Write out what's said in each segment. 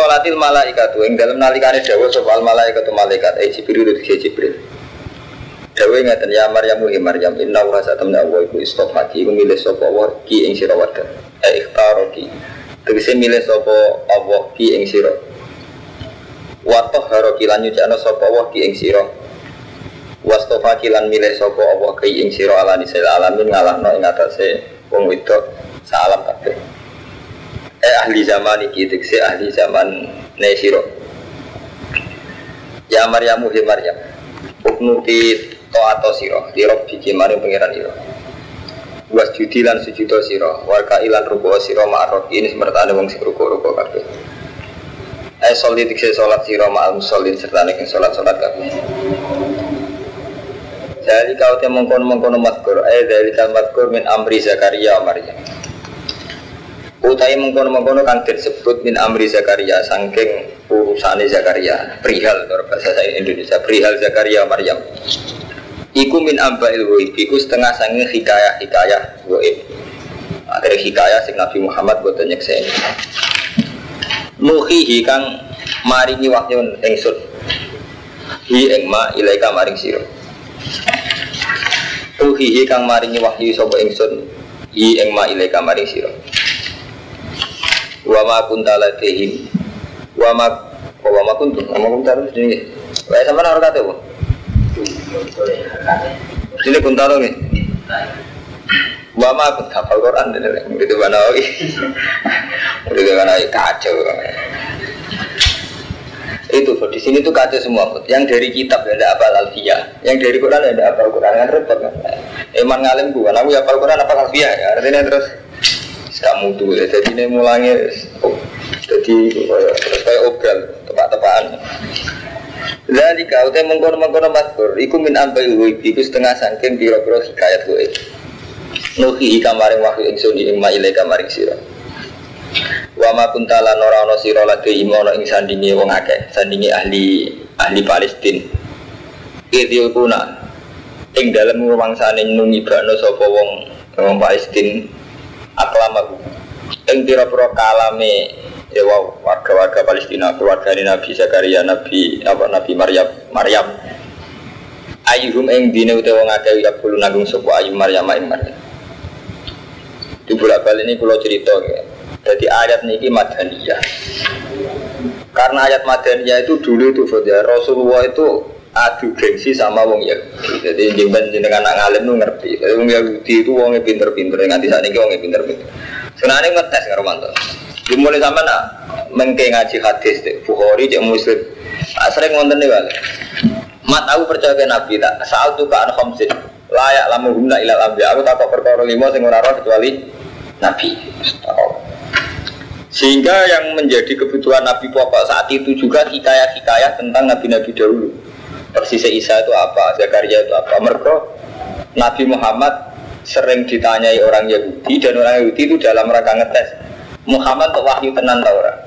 Qalatil malaikatu ing dalem nalikane dawuh sapa al malaikatu malaikat e Jibril itu Jibril. Dawuh ngaten ya Maryam ya Maryam inna wa satamna wa iku istofaki iku milih sapa wa ki ing sira wadah. E ikhtaroki. Tegese milih sapa Allah ki ing sira. Wa tahharoki lan nyucana sapa wa ki ing sira. Wastofaki lan milih sapa Allah ki ing sira ala nisal alamin ngalahno ing atase wong wedok salam kabeh eh ahli zaman iki tekse ahli zaman nesiro ya Maryamu he Maryam uknuti to atau siro dirok biji mari pangeran iro was judi lan sujudo siro warga ilan ruko siro ma'arok ini semertane wong sing ruko ruko kabeh. Eh sholat tikse sholat siro ma'al musallin serta nek sholat sholat kabeh. Jadi kau teh mengkono mengkono matkur, eh dari kal matkur min amri Zakaria Maryam. Utai mengkono-mengkono kan disebut min amri Zakaria sangking urusane Zakaria perihal kalau bahasa saya Indonesia perihal Zakaria Maryam. Iku min amba ilwoib Iku setengah sanging hikayah hikayah woib Akhirnya hikayah sing Nabi Muhammad buat nyeksa ini Nuhihi kang maringi wahyu engsun Hi engma ilaika maring siro Nuhihi kang maringi wahyu sopo engsun Hi engma ilaika maring siro wa ma kunta ladehim wa ma wa ma kuntu wa ma kunta ladehim Wae sama ora kate bu? Sini kunta lo nih. Wa ma kunta hafal Quran murid mana iki murid mana kacau itu di sini tuh kacau semua yang dari kitab ya ada apa alfiyah yang dari Quran ya ada apa Quran. Kan repot kan Eman ngalim gua aku ya apa Quran apa alfiyah ya artinya terus kamu tuh ya jadi ini mulanya jadi kayak obral tepat-tepatan jadi kau teh mengkono mengkono matur, iku min ambai gue, iku setengah sangking biro-biro hikayat gue. Nuhi kamaring wahyu ingsun ing maile kamaring sira. Wa ma kuntala nora ono sira lagi imono ing sandingi wong akeh, sandingi ahli ahli Palestina. Idil kuna ing dalem rumangsane nungibano sapa wong wong Palestina aklamahu. Ing pira-pira kalame ya warga-warga Palestina keluarga Nabi Zakaria Nabi apa Nabi Maryam Maryam. Ayuhum ing dine utawa wong ya kulo nanggung sapa ayu Maryam ing Maryam. Di bolak balik ini pulau cerita ya. jadi ayat niki madaniyah. Karena ayat madaniyah itu dulu itu ya Rasulullah itu adu gengsi sama wong Yahudi. Jadi jemben jenengan anak ngalim nu ngerti. Jadi wong Yahudi itu wongnya pinter-pinter. Nganti saat ini wongnya pinter-pinter. Sebenarnya ngetes karo mantu. Dimulai sama nak mengke ngaji hadis deh. Bukhari cek muslim. Nah, sering ngonten nih balik. Mat aku percaya ke Nabi tak. Saat tuh kan khamsin. Layak lamu guna ilal ambi. Aku tak perkara lima sing ora kecuali Nabi. Sehingga yang menjadi kebutuhan Nabi pokok saat itu juga hikayah-hikayah tentang Nabi-Nabi dahulu persis Isa itu apa, Zakaria itu apa. Mereka Nabi Muhammad sering ditanyai orang Yahudi dan orang Yahudi itu dalam rangka ngetes Muhammad tuh wahyu tenan tau orang.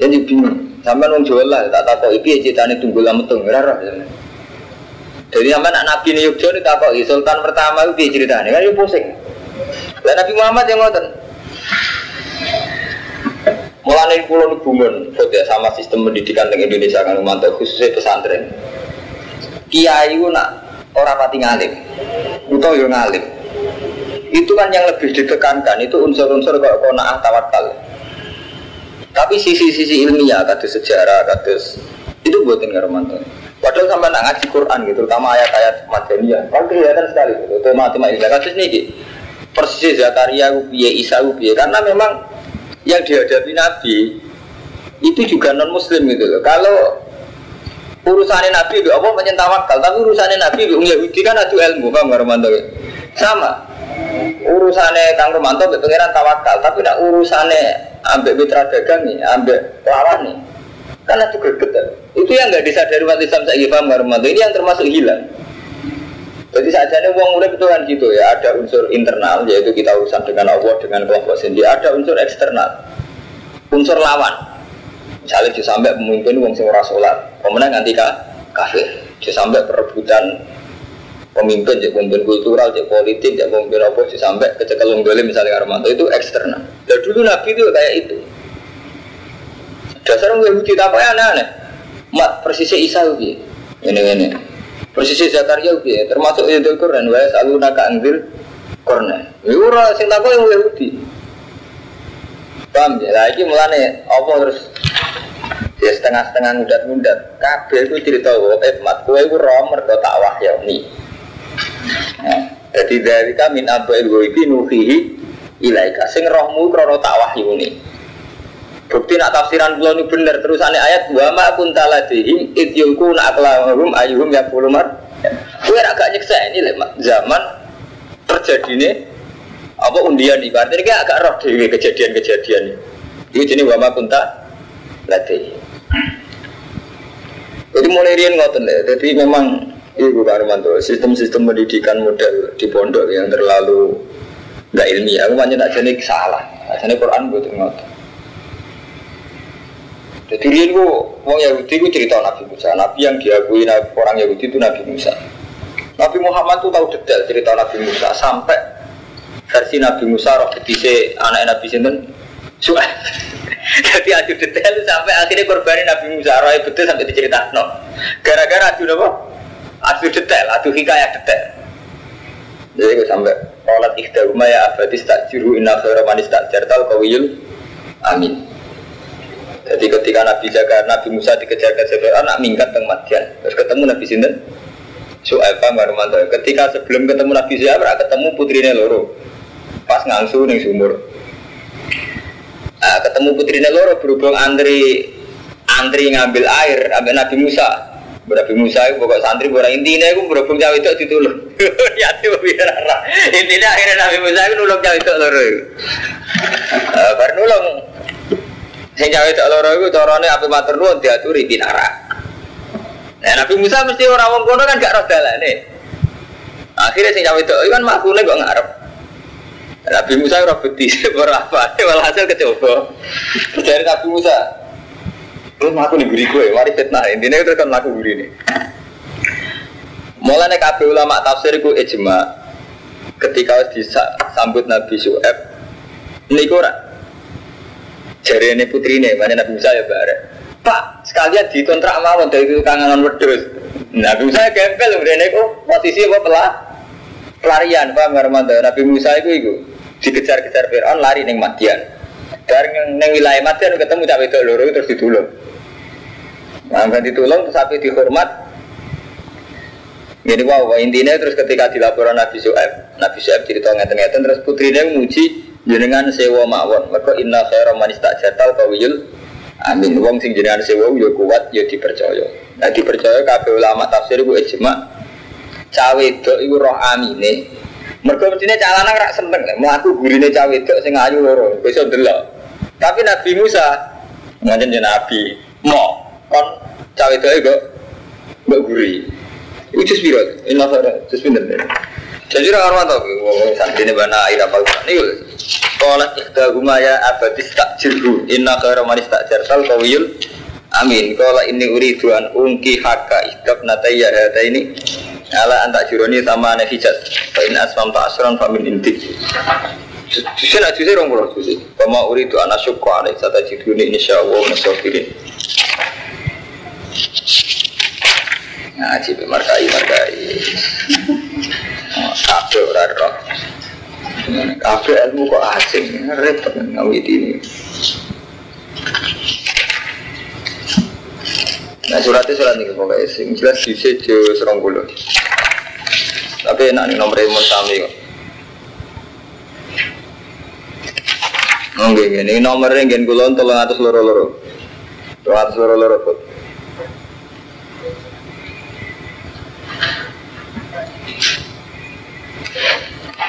Jadi bingung. Sampai nung jual lah, tak tahu itu ya ceritanya tunggu lama tuh ngerara. Jadi sampai anak Nabi ini tak tahu Sultan pertama itu ceritanya kan itu pusing. Dan Nabi Muhammad yang ngotot. Mulane pulau bungun ya sama sistem pendidikan di Indonesia kan mantap khususnya pesantren. Kiai itu nak orang pati ngalim, atau yang ngalim. Itu kan yang lebih ditekankan itu unsur-unsur kok naah tawakal. Tapi sisi-sisi ilmiah, kata sejarah, kata itu buatin ngaromanto. Padahal sampai nak ngaji Quran gitu, terutama ayat-ayat madaniyah, kan kelihatan sekali gitu. Tema-tema ilmiah kasus ini persis Zakaria, Isa, Ubiye, karena memang yang dihadapi Nabi itu juga non Muslim gitu loh. Kalau urusannya Nabi itu apa tawakal, tapi urusannya Nabi itu Yahudi kan ada ilmu, paham Romanto? Sama. Urusannya Kang Romanto itu pengiran tawakal, tapi nak urusannya ambek mitra dagang nih, ambek lawan nih. Karena itu greget. Itu yang nggak disadari umat Islam saya paham Romanto. Ini yang termasuk hilang. Jadi saja ini uang urip itu kan gitu ya, ada unsur internal yaitu kita urusan dengan Allah dengan kelompok sendiri, ada unsur eksternal, unsur lawan. Misalnya sampai pemimpin uang sing ora salat, pemenang nanti kafir. Sampai perebutan pemimpin, jadi pemimpin kultural, jadi politik, jadi pemimpin apa, sampai kecekelung misalnya Armanto itu eksternal. Dan dulu Nabi itu kayak itu. Dasar orang Yahudi apa ya aneh-aneh. Mat persisnya Isa ubi. Ini ini. Persisnya Zakaria ubi. Termasuk itu Quran. Wa saluna ka anzir Quran. Ini ora sing takut yang Yahudi. Paham ya? Lagi mulane apa terus ya setengah-setengah mudat-mudat. Kabeh itu cerita eh mat kowe iku ro mergo tak wahyani. Nah, jadi dari kami abail ghaibi nuhihi ilaika sing rohmu krana tak wahyuni. Bukti nak tafsiran kula ini bener terusannya ayat wa ma kunta ladihim id yulkuna aqlamahum ayyuhum yaqulu mar. Kowe ra gak ini lek zaman terjadi ini apa undian iki artinya kayak agak roh dhewe kejadian-kejadian ini. Itu jenis wa ma kunta. Jadi mulai rian ngoten deh. Jadi memang Ibu Armanto, sistem-sistem pendidikan model di pondok yang terlalu nggak ilmiah, aku banyak tak jenis salah. Jadi Quran butuh ngoten. Jadi dia itu orang Yahudi itu cerita Nabi Musa. Nabi yang diakui orang Yahudi itu Nabi Musa. Nabi Muhammad itu tahu detail cerita Nabi Musa sampai versi Nabi Musa roh betise anak Nabi Sinten Su'ad. Jadi adu detail sampai akhirnya korbanin Nabi Musa roh betul sampai diceritakan. Gara-gara adu apa? Adu detail, adu hikayat detail. Jadi sampai Qalat ikhdahuma ya abadis tak jiru inna khaira manis tak jartal kawiyul Amin. Jadi ketika Nabi Jaga, Nabi Musa dikejar-kejar Fir'aun, nak minggat teng Madian. Terus ketemu Nabi Sinten. Su'aibah Marumanto. Ketika sebelum ketemu Nabi Su'aib, ketemu putrinya loro. Pas ngangsu ning sumur. Nah, ketemu putrinya loro berhubung antri antri ngambil air ambil Nabi Musa. Nabi Musa itu pokok santri pokok intinya itu berhubung cawe itu ditulung. ya itu biar Intinya akhirnya Nabi Musa itu nulung cawe itu loro. Uh, baru nulung Sing cawe tak loro iku carane ape matur nuwun diaturi pinara. Nah, Nabi Musa mesti ora wong kono kan gak roh dalane. Akhirnya sing cawe tak kan makune kok ngarep. Nabi Musa ora beti ora apa, malah hasil kecoba. Dari Nabi Musa, lu aku nih guri gue, mari fitnah intinya itu kan laku guri nih. Mulai kabeh ulama tafsir ku ijma ketika disambut Nabi Su'eb niku ora Jari ini putri ini, mana Nabi Musa ya bareng. Pak, sekalian dikontrak mawon dari kangenan wedus. Nabi Musa gempel, kemudian itu posisi apa pelah? Pelarian, Pak Marmanda. Nabi Musa itu itu dikejar-kejar Fir'aun lari neng Madian. Dari neng wilayah Madian ketemu cawe itu loro terus ditulung. Nah, kan ditulung terus sampai dihormat. Jadi wow, intinya terus ketika dilaporan Nabi Su'aib, Nabi Su'aib cerita ngeten-ngeten terus putrinya muji jenengan sewa mawon. Mereka inna khaira man istajartal kawiyul amin. Wong sing jenengan sewa yo kuat yo dipercaya. Nah dipercaya kabeh ulama tafsir iku ijma cawe wedok iku roh amine. Mergo mestine cah lanang rak seneng. Mlaku gurine cawe wedok sing ayu loro iso delok tapi Nabi Musa ngajen Nabi mo kon cawe wedok kok mbok guri. Iku jus piro? Inna khaira jus pinten. Jadi orang orang tahu, wong santri ini bana air apa ini Kolat ikhda ya abadis tak jirhu Inna khaira manis tak jartal kawiyul Amin. Kola ini uri tuan ungki haka ikhtab nataya hata ini. Ala antak jironi sama nefijat Fa in asmam tak asran famin intik Susi nak susi rong pulau Kama uri tuan asyukku alaih Sata jirhuni insyaallah nasofirin Ngaji markai markai Kabeh ora roh Kabeh ilmu kok asing, repot ngawit ini. Nah suratnya surat ini pokoknya sing jelas di sejo serong bulu. Tapi enak nih nomor imun sami kok. Oke, ini nomornya gen kulon tolong atas loro loro, tolong atas loro loro kok.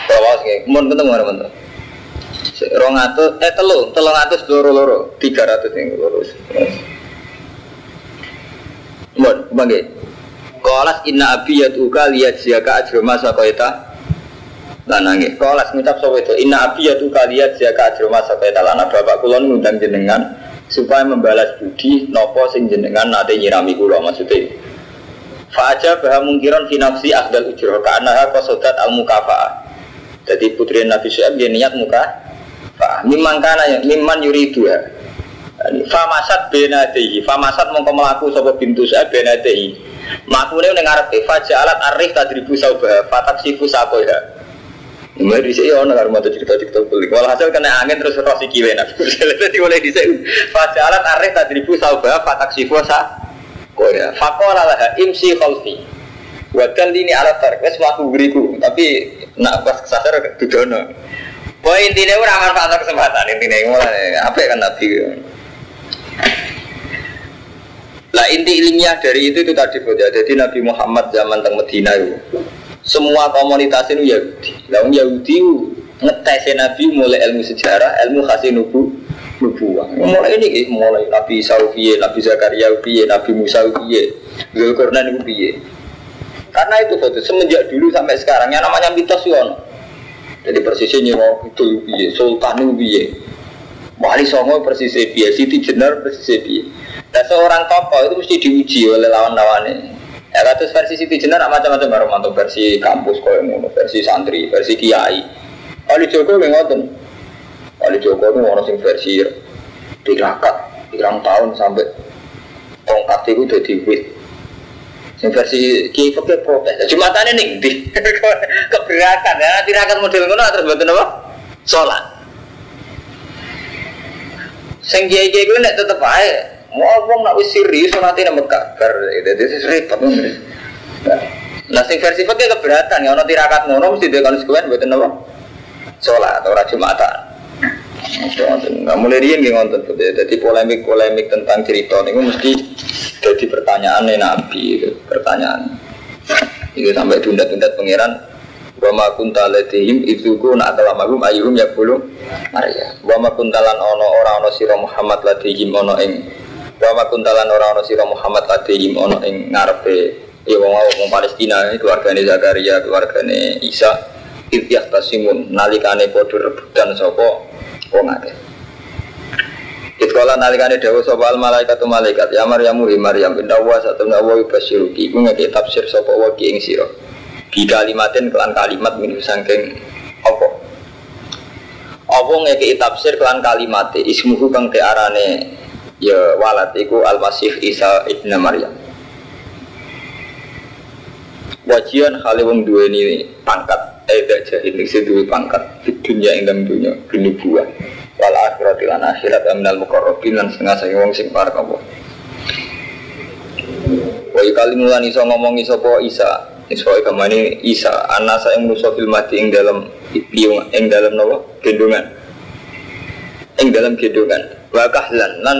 Bawas nggih, mun ketemu mana mana. Rong atus, eh telu, telung atus loro loro, tiga ratus yang loro. Bon, bangke. Kolas inna abi yatuka liat siaka ajroma sakoita lanange. Kolas ngucap sapa itu inna abi yatuka liat siaka ajroma sakoita lana bapak kulon ngundang jenengan supaya membalas budi nopo sing jenengan nate nyirami kula maksudnya. Faja bahwa mungkiran finafsi ahdal ujroh karena kosodat al mukafaah. Jadi putri Nabi Syuaib dia niat muka. Fa mimman kana yang mimman dua. Famasat benadehi, famasat mongko melaku sapa bintu Syuaib benadehi. Makune ning ngarepe fajalat arif tadribu saubah fatak sifu sakoya. Mulai di sini orang nggak mau cerita-cerita kulit. Walhasil kena angin terus rosi kiwe nak. Jadi mulai di sini fajalat arif tadribu saubah fatak sifu sa koya. Fakola lah imsi khalfi. Buatkan ini alat tarik, wes melaku beriku, tapi nak pas kesasar dudono. Poin intinya orang manfaat kesempatan intinya mulai apa kan nabi. Lah inti ilmiah dari itu itu tadi ya. Jadi Nabi Muhammad zaman teng Medina itu semua komunitas itu Yahudi. Lah Yahudi ngetes Nabi mulai ilmu sejarah, ilmu khasi nubu, nubuah. Mulai ini mulai Nabi Saufiye, Nabi Zakaria Nabi Musa Zulkarnain piye. Karena itu foto semenjak dulu sampai sekarang yang namanya mitos. Jadi persisnya mau itu piye, Sultan piye. Wali Songo persis piye, Siti Jenar persis piye. Dan seorang tokoh itu mesti diuji oleh lawan-lawannya. Ya katus versi Siti Jenar macam-macam baru mantu versi kampus kau yang versi santri, versi kiai. Wali Joko yang ngoten. Wali Joko itu orang sing versi tirakat, tirang tahun sampai tongkat itu jadi wit. Sing versi kiai fakir protes. Jumatane ning di keberatan ya, tirakat model ngono terus mboten apa? Salat. Sing kiai-kiai kuwi nek tetep ae Mau wong nak wis serius nanti nama itu itu repot Nah, sing versi pakai keberatan ya, ono tirakat ngono mesti dia konsekuen buat apa? Sholat atau rajin Nggak mulai dia nggak ngonten. Jadi polemik-polemik tentang cerita ini mesti jadi pertanyaan nih nabi itu pertanyaan. Itu sampai tunda-tunda pangeran wa ma kunta ladihim idzuku nak kalamakum ayyuhum yaqulu Maria wa ma kuntalan ono ora ono sira Muhammad ladihim ono ing Wa kuntalan orang orang sira Muhammad ladihim ono ing ngarepe? Ya wong wong Palestina keluargane Zakaria keluargane Isa Ityah tasimun nalikane padha rebutan sapa wong akeh Itkola nalikane dawa sapa al malaikat malaikat ya Maryamu hi Maryam inna wa satuna wa yubasyiruki iku ngeke tafsir sapa wa ki ing sira? Kalimatin kelan kalimat min sangking apa Apa ngeke tafsir kelan kalimate? Ismuhu kang tearane ya walad iku al-masih Isa ibn Maryam. Wajian kali wong ini pangkat eh dak jahil nek duwe pangkat. Di dunia ing dalam dunia buah wal akhirat lan akhirat aminal muqarrabin lan setengah saya wong sing parek apa? Wa kali mulan iso ngomong iso po Isa. Iso kamane Isa. Ana saya menuso fil mati ing dalam ing dalam nawa gendongan. Ing dalam gendongan. Wa kahlan lan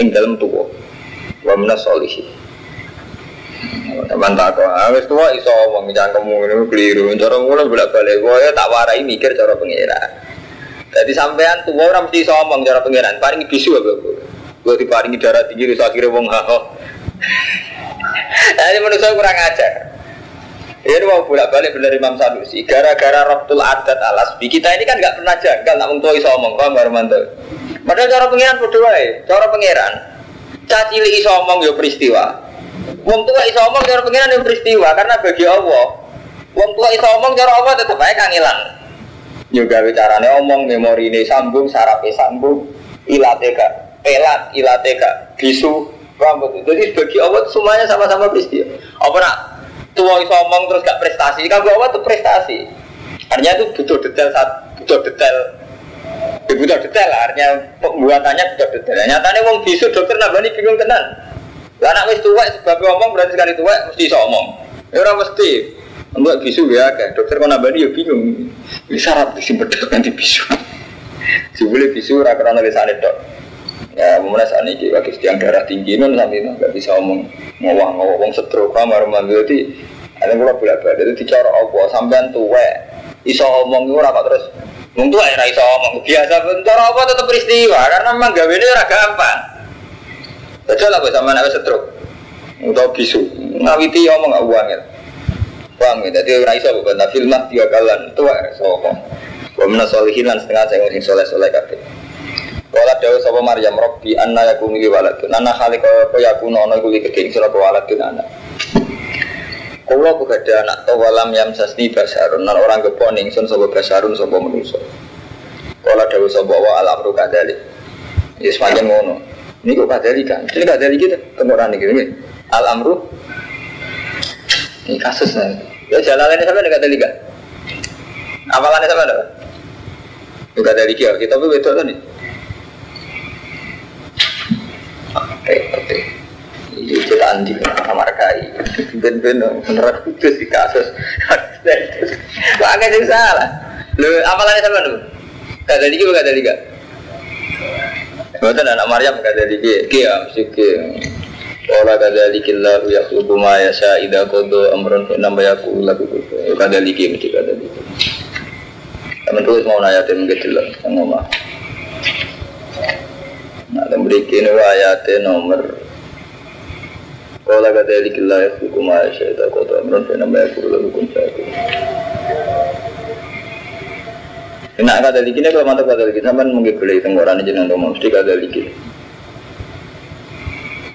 ing dalam tuwa. Wa minas solihin Teman tak kok, wis tua iso wong cangkemmu ini keliru. Cara mulai bolak balik, gue tak warai mikir cara pengiran. Jadi sampean tua orang mesti iso ngomong cara pengiran. Paling bisu apa gue? Gue diparingi darah tinggi, terus akhirnya wong haho. Jadi manusia kurang ajar. Ini mau bolak balik bener Imam Sanusi. Gara-gara Rabtul Adat alas. Kita ini kan nggak pernah janggal, nak tua iso ngomong, paham Armanto? Padahal cara pengiran berdua ya, cara pengiran. Cacili iso omong yo ya peristiwa. Wong tua iso omong cara pengiran yo ya peristiwa karena bagi Allah. Wong tua iso omong cara Allah tetap baik kangilan. Yo gawe carane omong memori ini sambung, sarape sambung, ilate gak pelat, ilate gak bisu, rambut. Jadi bagi Allah semuanya sama-sama peristiwa. Apa nak tua iso omong terus gak prestasi, kan Allah itu prestasi. Artinya itu butuh detail butuh detail butuh detail artinya pembuatannya butuh detail. Nyatanya wong bisu dokter nabani bingung tenan. Lah anak wis tuwek sebab ngomong berarti sekali tuwek mesti iso omong. Ya ora mesti. Enggak bisu ya kan. Dokter kok nabani ya bingung. Syarat sing bedok nanti bisu. boleh bisu ora karena lisane tok. Ya, mulai saat ini waktu yang darah tinggi non sampai nggak bisa omong ngowang ngowong wong kamar mandi jadi ada mulai bolak balik itu dicara apa sampean tuwek iso omong ora kok terus Mungkin tuh air iso ngomong biasa bentar apa tetap peristiwa karena memang gawe ini ora gampang. Betul lah sama nabi setruk. Utawa bisu. Ngawiti omong ya. Paham ya? Jadi ora iso bantah filmah tiga kalan. Itu wae sapa. Wa min solihin lan setengah sing sing soleh-soleh kabeh. Wala dawu sapa Maryam Rabbi anna yakunu li waladun. Anna khaliqa apa yakunu ana li kedhe sira waladun anak. Kula ada anak tawalam yam sasni basarun nan orang gepon ingsun sapa basarun sapa manusa. Kala dawu sapa wa al amru kadali. Ya sepanjang ngono. Ini kok kadali kan? Ini kadali kita kemuran iki. Al amru ini kasus nih. Ya jalannya sampai dekat kadali kan? Apalannya sampai ada? Dekat kadali kia. Kita tuh betul tadi. Oke, oke. Ini cerita di kamar kai. Ben-ben beneran itu sih kasus. Kok agak jadi salah. Lu apalannya sampai dulu? Kata lagi bukan kata Betul anak Maryam kata lagi. Kia mesti kia. Ola kata lagi lah ya ma ya sa ida kodo amron fa nama ya kula kata lagi mesti kata lagi. Teman terus mau nanya tem lah ngomong. Nah, dan berikin ayatnya nomor Kala kata lagi lah ya ma ya sa ida kodo amron fa nama ya kula Nak kata lagi kalau mantap kata lagi sampai mungkin boleh tenggoran aja nanti mesti kata lagi.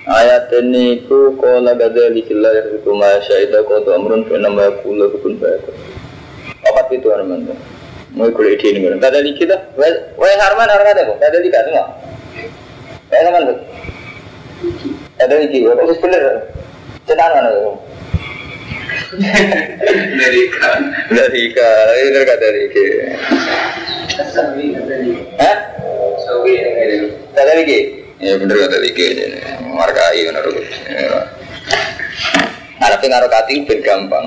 Ayat ini ku kola kata lagi lah ya rumah syaidah kau tuh amrun aku lah pun baik. Apa itu teman Mau kuliah di ini Kata lagi dah. Wah Harman harga deh kok. Kata lagi kan semua. Eh teman tuh. Kata lagi. Kau bener. Cetan mana tuh? Dari ikan dari ikan itu kata dari ikan Hah? Kata lagi? Ya bener kata lagi Markai menurut Yang ngaruh kati ben gampang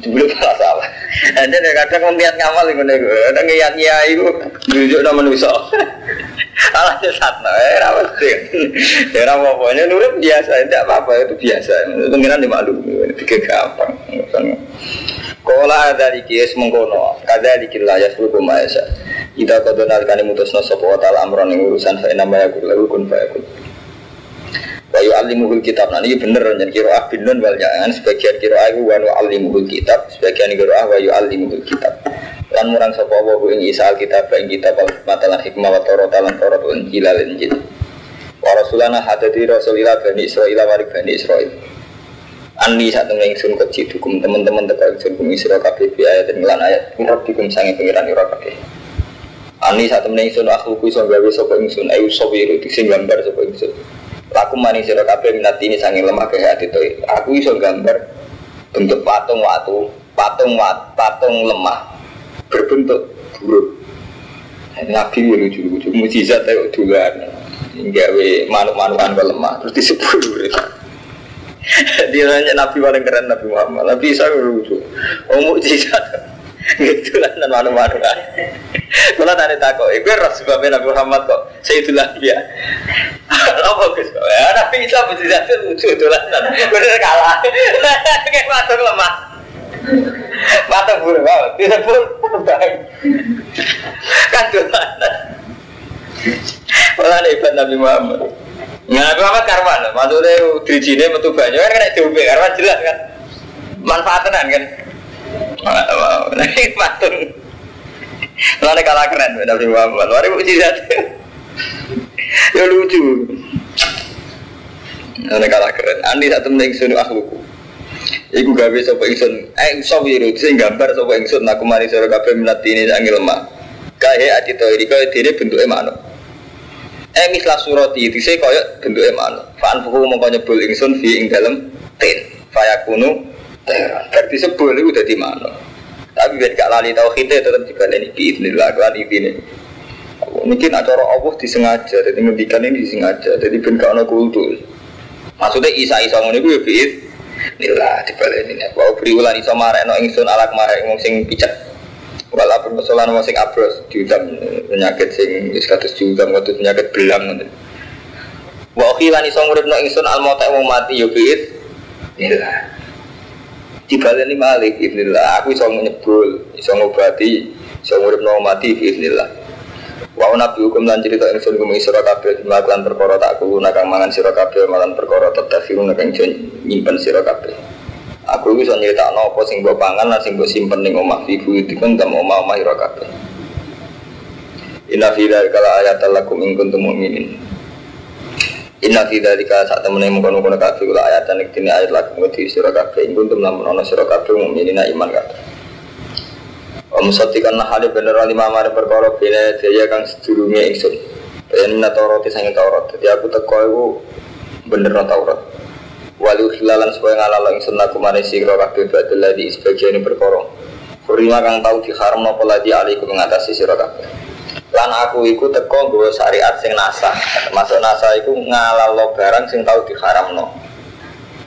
Dulu salah salah Ada kadang ngeliat ngamal itu Ada ngeliat nyai itu Duduk nama manusia Alah sesat no, eh rawa sih. Ya pokoknya nurut biasa, tidak apa-apa itu biasa. Pengiran dimaklum, tiga gampang. Kola dari kies mengkono, kada dikila ya seluruh maesa. Ida kodo nalikani mutus no sopo tal amron yang urusan saya nama ya lalu kun fayakun. Wayu alimuhul kitab, nah ini bener jadi ah binun wal jangan sebagian kiro aku wanu alimuhul kitab, sebagian kiro ah wayu alimuhul kitab. Lan murang sapa wa ing isa kitab ing kitab al matalan hikmah wa talan toro wa injil al injil. Wa rasulana hadati rasulillah bani israil wa bani israil. Ani saat temen ingsun kecil dukum teman-teman teka ingsun kum isra kabeh ayat dan lan ayat mirab dikum sange pengiran ira kabeh. Ani saat temen ingsun akhluku iso gawe sapa ingsun ayu sawiru sing gambar sapa ingsun Laku mani sira kabeh minati ini sange lemah ke hati Aku iso gambar bentuk patung watu patung wat patung lemah berbentuk buruk. Nabi ya lucu-lucu, mujizat ya duluan. Gawe manuk-manukan ke lemah, terus disebut Dia nanya Nabi paling keren Nabi Muhammad. Nabi Isa lucu. Oh mujizat. Lah dan manuk-manukan. Kalau tadi takut, itu harus sebabnya Nabi Muhammad kok. Saya itulah dia. Apa Gus? Ya Nabi Isa mujizat lucu itulah. Bener kalah. Kayak matuk lemah. Mata buruk banget, tidak pun. Kan mana? Malah hebat Nabi Muhammad. Nah, Nabi Muhammad karwan, maksudnya dirijine metu banyu kan kena diombe karwan jelas kan. Manfaatan kan. Ini patung. Lalu kalah keren Nabi Muhammad. Mari mujizat. Ya lucu. Lalu kalah keren. Andi satu meneng sunu akhluku. Iku gawe sapa ingsun, eh sawiru sing gambar sapa ingsun aku mari sira kabeh minat ini angel lemah. Kae ati to iki kaya dene bentuke manuk. Eh mislah surati dise kaya bentuke manuk. Fa'an fuhu mongko nyebul ingsun fi ing dalem tin. Fayakunu Berarti sebul iku dadi manuk. Tapi ben gak lali tauhid tetep dibaleni bi idznillah kan ini. Mungkin acara Allah disengaja, jadi ngendikan ini disengaja, jadi ben gak ana kultus. Maksudnya isa-isa ngono iku ya bi Nila dibalik ini. Bahwa beri ulan iso marek no ingsun alak marek wong sing pijak. Walaupun persoalan wong sing abros diutam penyakit sing status diutam waktu penyakit belang ngoten. Wa khilan iso ngurip no ingsun al mauta wong mati biit. Nila. Dibalik ini malik ibnillah. Aku iso nyebul, iso ngobati, iso ngurip no mati ibnillah. Wa nabi hukum lan cerita ingsun gumi sira kabeh melakukan perkara tak kulo nakang mangan sira kabeh malan perkara tetafiru nakang nyimpen sira kabeh. Aku iso nyritakno apa sing mbok pangan lan sing mbok simpen ning omah fi buyutikum tam omah-omah ira kabeh. Inna fi dzalika ayatan lakum in. Inna fi dzalika sak temene mengkono-kono kabeh kula ayatan iki ayat lakum wedi sira kabeh in kuntum lamun ana sira kabeh mukminina iman kabeh. Sotikan hal bener lima mari perkara bina daya kang sedurunge ingsun. Minat Taurat sange Taurat. Jadi aku teko iku bener Taurat. Walu hilalan supaya ngalalo ingsun aku mari sira kabeh badal ladi sebagian perkara. Kurima kang tau diharam napa ladi aliku mengatasi sira kabeh. Lan aku iku teko nggawa syariat sing nasah. Masuk nasah iku ngalalo barang sing tau diharamno.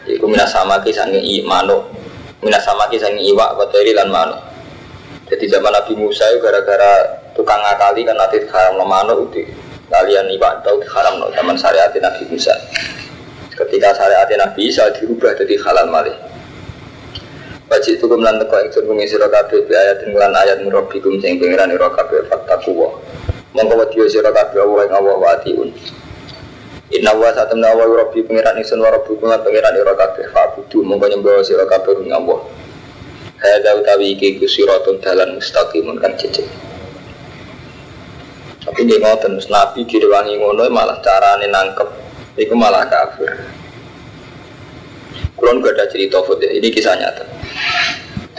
Iku minasama ki sange i manuk. Minasama ki sange iwak bateri lan manuk. Jadi zaman Nabi Musa itu gara-gara tukang ngakali kan nanti haram no manuk itu kalian ibadah tahu haram no zaman syariat Nabi Musa. Ketika syariat Nabi Isa dirubah jadi halal malih. Baca itu kemudian teko yang suruh mengisi rokabe bi ayat lan ayat murabikum sing pengiran rokabe fakta kuwa. Mongko wadiyo sira kabeh Allah ing Allah wa atiun. Inna wa satamna wa rabbi pengiran ingsun wa rabbukum lan pengiran ira kabeh fa'budu mongko nyembah sira kabeh ing Allah. Hada utawi iki ku dalan mustaqimun kan cecek. Tapi dia ngoten Nabi direwangi ngono malah carane nangkep iku malah kafir. Kulon gak ada cerita foto ini kisah nyata.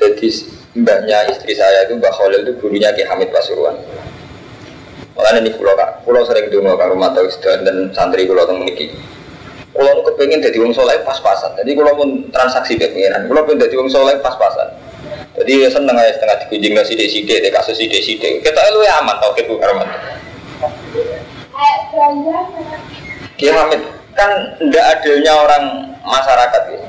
Jadi mbaknya istri saya itu Mbak Khalil itu gurunya Ki Hamid Pasuruan. Makanya ini pulau kak, pulau sering dulu kak rumah tahu dan santri pulau temen ini. Pulau kepengen jadi wong soleh pas-pasan. Jadi pulau pun transaksi kepengenan. Pulau pun jadi wong soleh pas-pasan. Jadi ya seneng aja setengah dikunjung nggak sidik sidik, deh kasus sidik sidik. Kita lu ya aman tau kita karman. Kiai Hamid kan tidak adilnya orang masyarakat ya.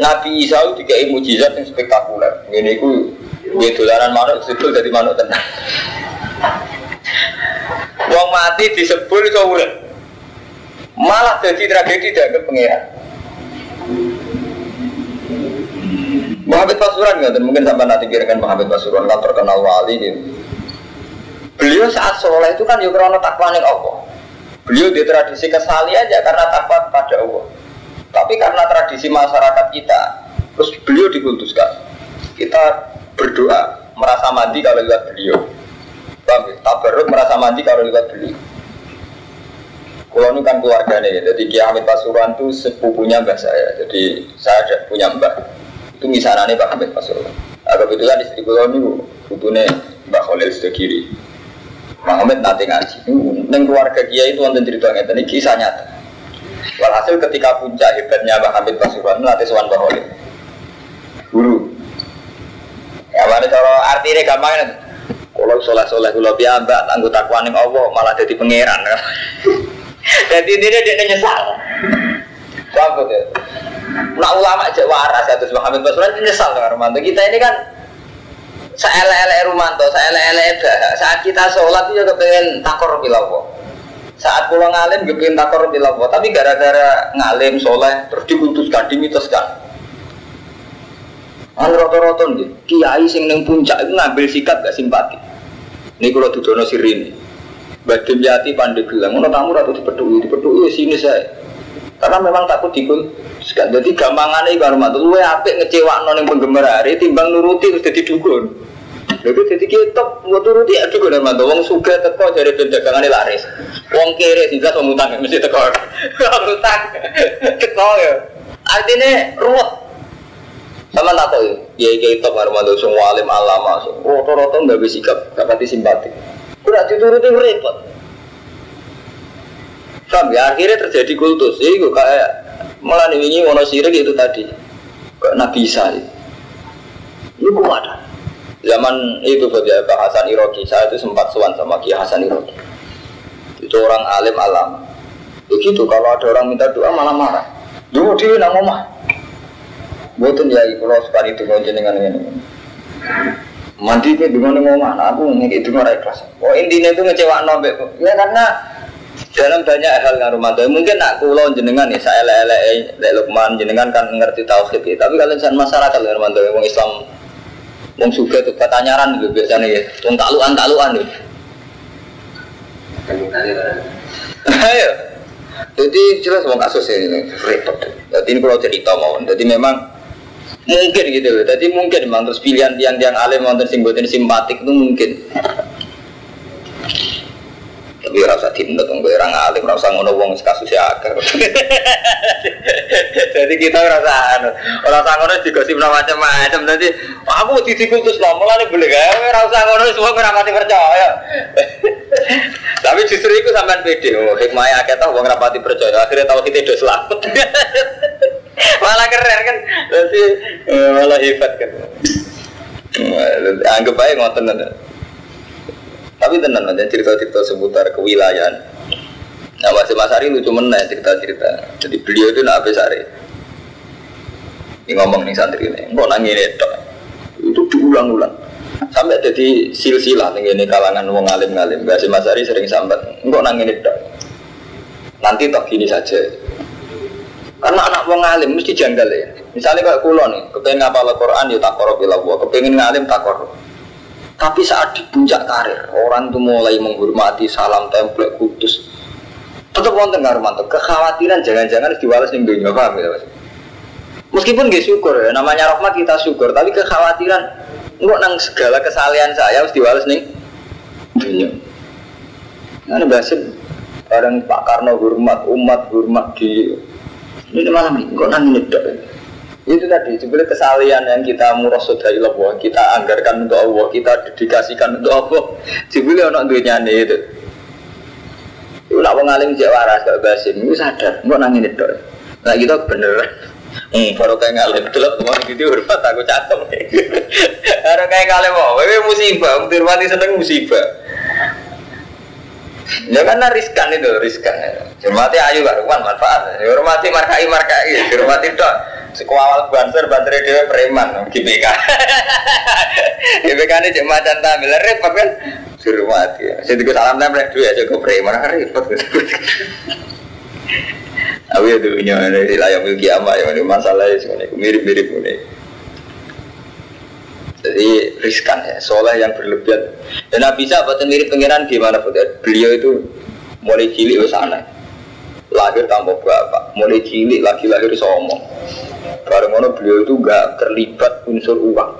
Nabi Isa itu tiga mujizat yang spektakuler. Ini ku dia tularan manuk sebel dari manuk tenang. Wong mati disebul itu Malah jadi tragedi tidak ke pengiran. Muhammad Pasuruan nggak mungkin sampai nanti kirakan Muhammad Pasuruan kan terkenal wali gitu. Beliau saat soleh itu kan ya karena takwa nih Allah. Beliau di tradisi kesali aja karena takwa pada Allah. Tapi karena tradisi masyarakat kita, terus beliau dikultuskan. Kita berdoa merasa mandi kalau lihat beliau. Bang, ya? tabaruk merasa mandi kalau lihat beliau. Kalau ini kan keluarganya, jadi Kiai Hamid Pasuruan itu sepupunya mbah saya. Jadi saya ada punya mbah itu misalnya Pak Hamid Pasuruan. Nah, kebetulan istri kulo ini butuhnya Mbak Khalil sudah kiri. Muhammad nanti ngaji. Neng keluarga dia itu wonten cerita ngeten ini kisah nyata. Walhasil ketika puncak hebatnya Mbak Hamid Pasuruan nanti sowan Mbak Khalil. Guru. Ya mana cara artinya gampang kan? Kalau soleh soleh mbak anggota kuaning Allah malah jadi pangeran. Jadi ini dia nyesal. Sambut ya. Nah ulama aja waras ya terus Muhammad Basran nyesal dengan Romanto. Kita ini kan seele-ele Romanto, seele-ele Saat kita sholat itu kepengen takor bilawo. Saat pulang ngalim kepengen takor bilawo. Tapi gara-gara ngalim soleh terus diputuskan, dimitoskan. Anu roto-roto nih, kiai sing neng puncak itu ngambil sikap gak simpati. Ini kalau tudono sirini. Badim yati pandai bilang, mau tamu ratu dipedui, dipedui sini saya. Karena memang takut dikul jadi gampangan ini baru matu lu apik ngecewa non yang penggemar hari timbang nuruti terus jadi dukun. Lalu jadi kita buat nuruti ya dukun dan matu. Wong suka teko dari dagangan laris. Wong kiri sih mau utang mesti teko. Utang teko ya. Artinya ruwet. Sama tak tahu ya, top baru matu semua alim alama, roto-roto nggak bisa sikap, nggak pati simpati. Udah dituruti repot. Paham ya akhirnya terjadi kultus. Itu kayak Malah ini wono sirik itu tadi. Kayak Nabi Isa itu. Itu ada? Zaman itu saja Pak Hasan Iroki. Saya itu sempat suan sama Ki Hasan Iroki. Itu orang alim alam. Begitu kalau ada orang minta doa malah marah. Dulu dia nak ngomah Buatan ya kalau sekali itu jenengan ini Mandi ke dengan ngomah Aku ngekik itu nggak ikhlas. Oh intinya itu ngecewa nobek Ya karena dalam banyak hal yang rumah mungkin nak kulo jenengan nih saya lele lele lukman jenengan kan ngerti tauhid ya tapi kalau misalnya masyarakat yang rumah orang Islam wong suka tuh pertanyaan gitu biasanya ya wong takluan takluan gitu Ayo. Jadi jelas mau kasus ini repot. Jadi ini kalau cerita mau. Jadi memang mungkin gitu loh. Jadi mungkin memang terus pilihan tiang-tiang alim sing boten simpatik itu mungkin. Tapi rasa dong, gue orang alim, rasa ngono wong kasusnya akar. Jadi kita rasa anu, rasa ngono digosip macam-macam. Jadi aku dikutus nomor nih boleh gak? Rasa ngono semua gue rapati percaya. Tapi justru itu sampean pede. Oh, hikmahnya akeh tau wong rapati percaya. Akhirnya tahu kita udah selamat. malah keren kan. Jadi malah hebat kan. Anggap aja ngoten tapi tenan aja cerita-cerita seputar kewilayahan. Nah Mas Ari lucu mana cerita-cerita. Jadi beliau itu nak Sari? Ini ngomong nih santri ini, kok nangis itu? Itu diulang-ulang. Sampai jadi silsilah nih ini kalangan alim ngalim. Gak Mas Ari sering sambat, kok nangis itu? Nanti tak gini saja. Karena anak wong alim mesti janggal ya. Misalnya kayak kulo nih, kepengen ngapal Al-Quran ya tak korup bila kepengen ngalim tak korup. Tapi saat di puncak karir, orang itu mulai menghormati salam template kudus. Tetap wonten ngarumanto, kekhawatiran jangan-jangan diwales ning dunia paham Mas? Meskipun gak syukur ya, namanya rahmat kita syukur, tapi kekhawatiran nggak nang segala kesalahan saya harus diwales nih dunia. Nah, bahasin bareng Pak Karno hormat, umat hormat di ini malam ini, kok nang nyedok ya? Itu tadi sebenarnya kesalian yang kita murasad dari Allah kita anggarkan untuk Allah kita dedikasikan untuk Allah sebenarnya orang dunia itu itu nak mengalim jawara gak basim itu sadar mau nangin itu nah kita bener Hmm, baru kayak ngalim delok mau gitu hormat aku catem. Baru kayak ngalim mau, wewe musibah, mati seneng musibah. Ya karena riskan itu, riskan. Hormati ayu gak manfaat. Hormati markai markai, hormati dok. Sekuawal banser, banser dia preman, GBK. GBK ini cek macan tampil, repot kan? Suruh mati. Saya tiga salam nempel dua aja gue preman, repot. Aku ya dulunya ini layang milki ama ya ini masalahnya semuanya mirip-mirip ini. Jadi riskan ya, soleh yang berlebihan. Dan Nabi buatan mirip pengiran gimana Beliau itu mulai cilik ke sana lahir tanpa bapak, mulai cilik lagi lahir somong. Bareng mana beliau itu gak terlibat unsur uang.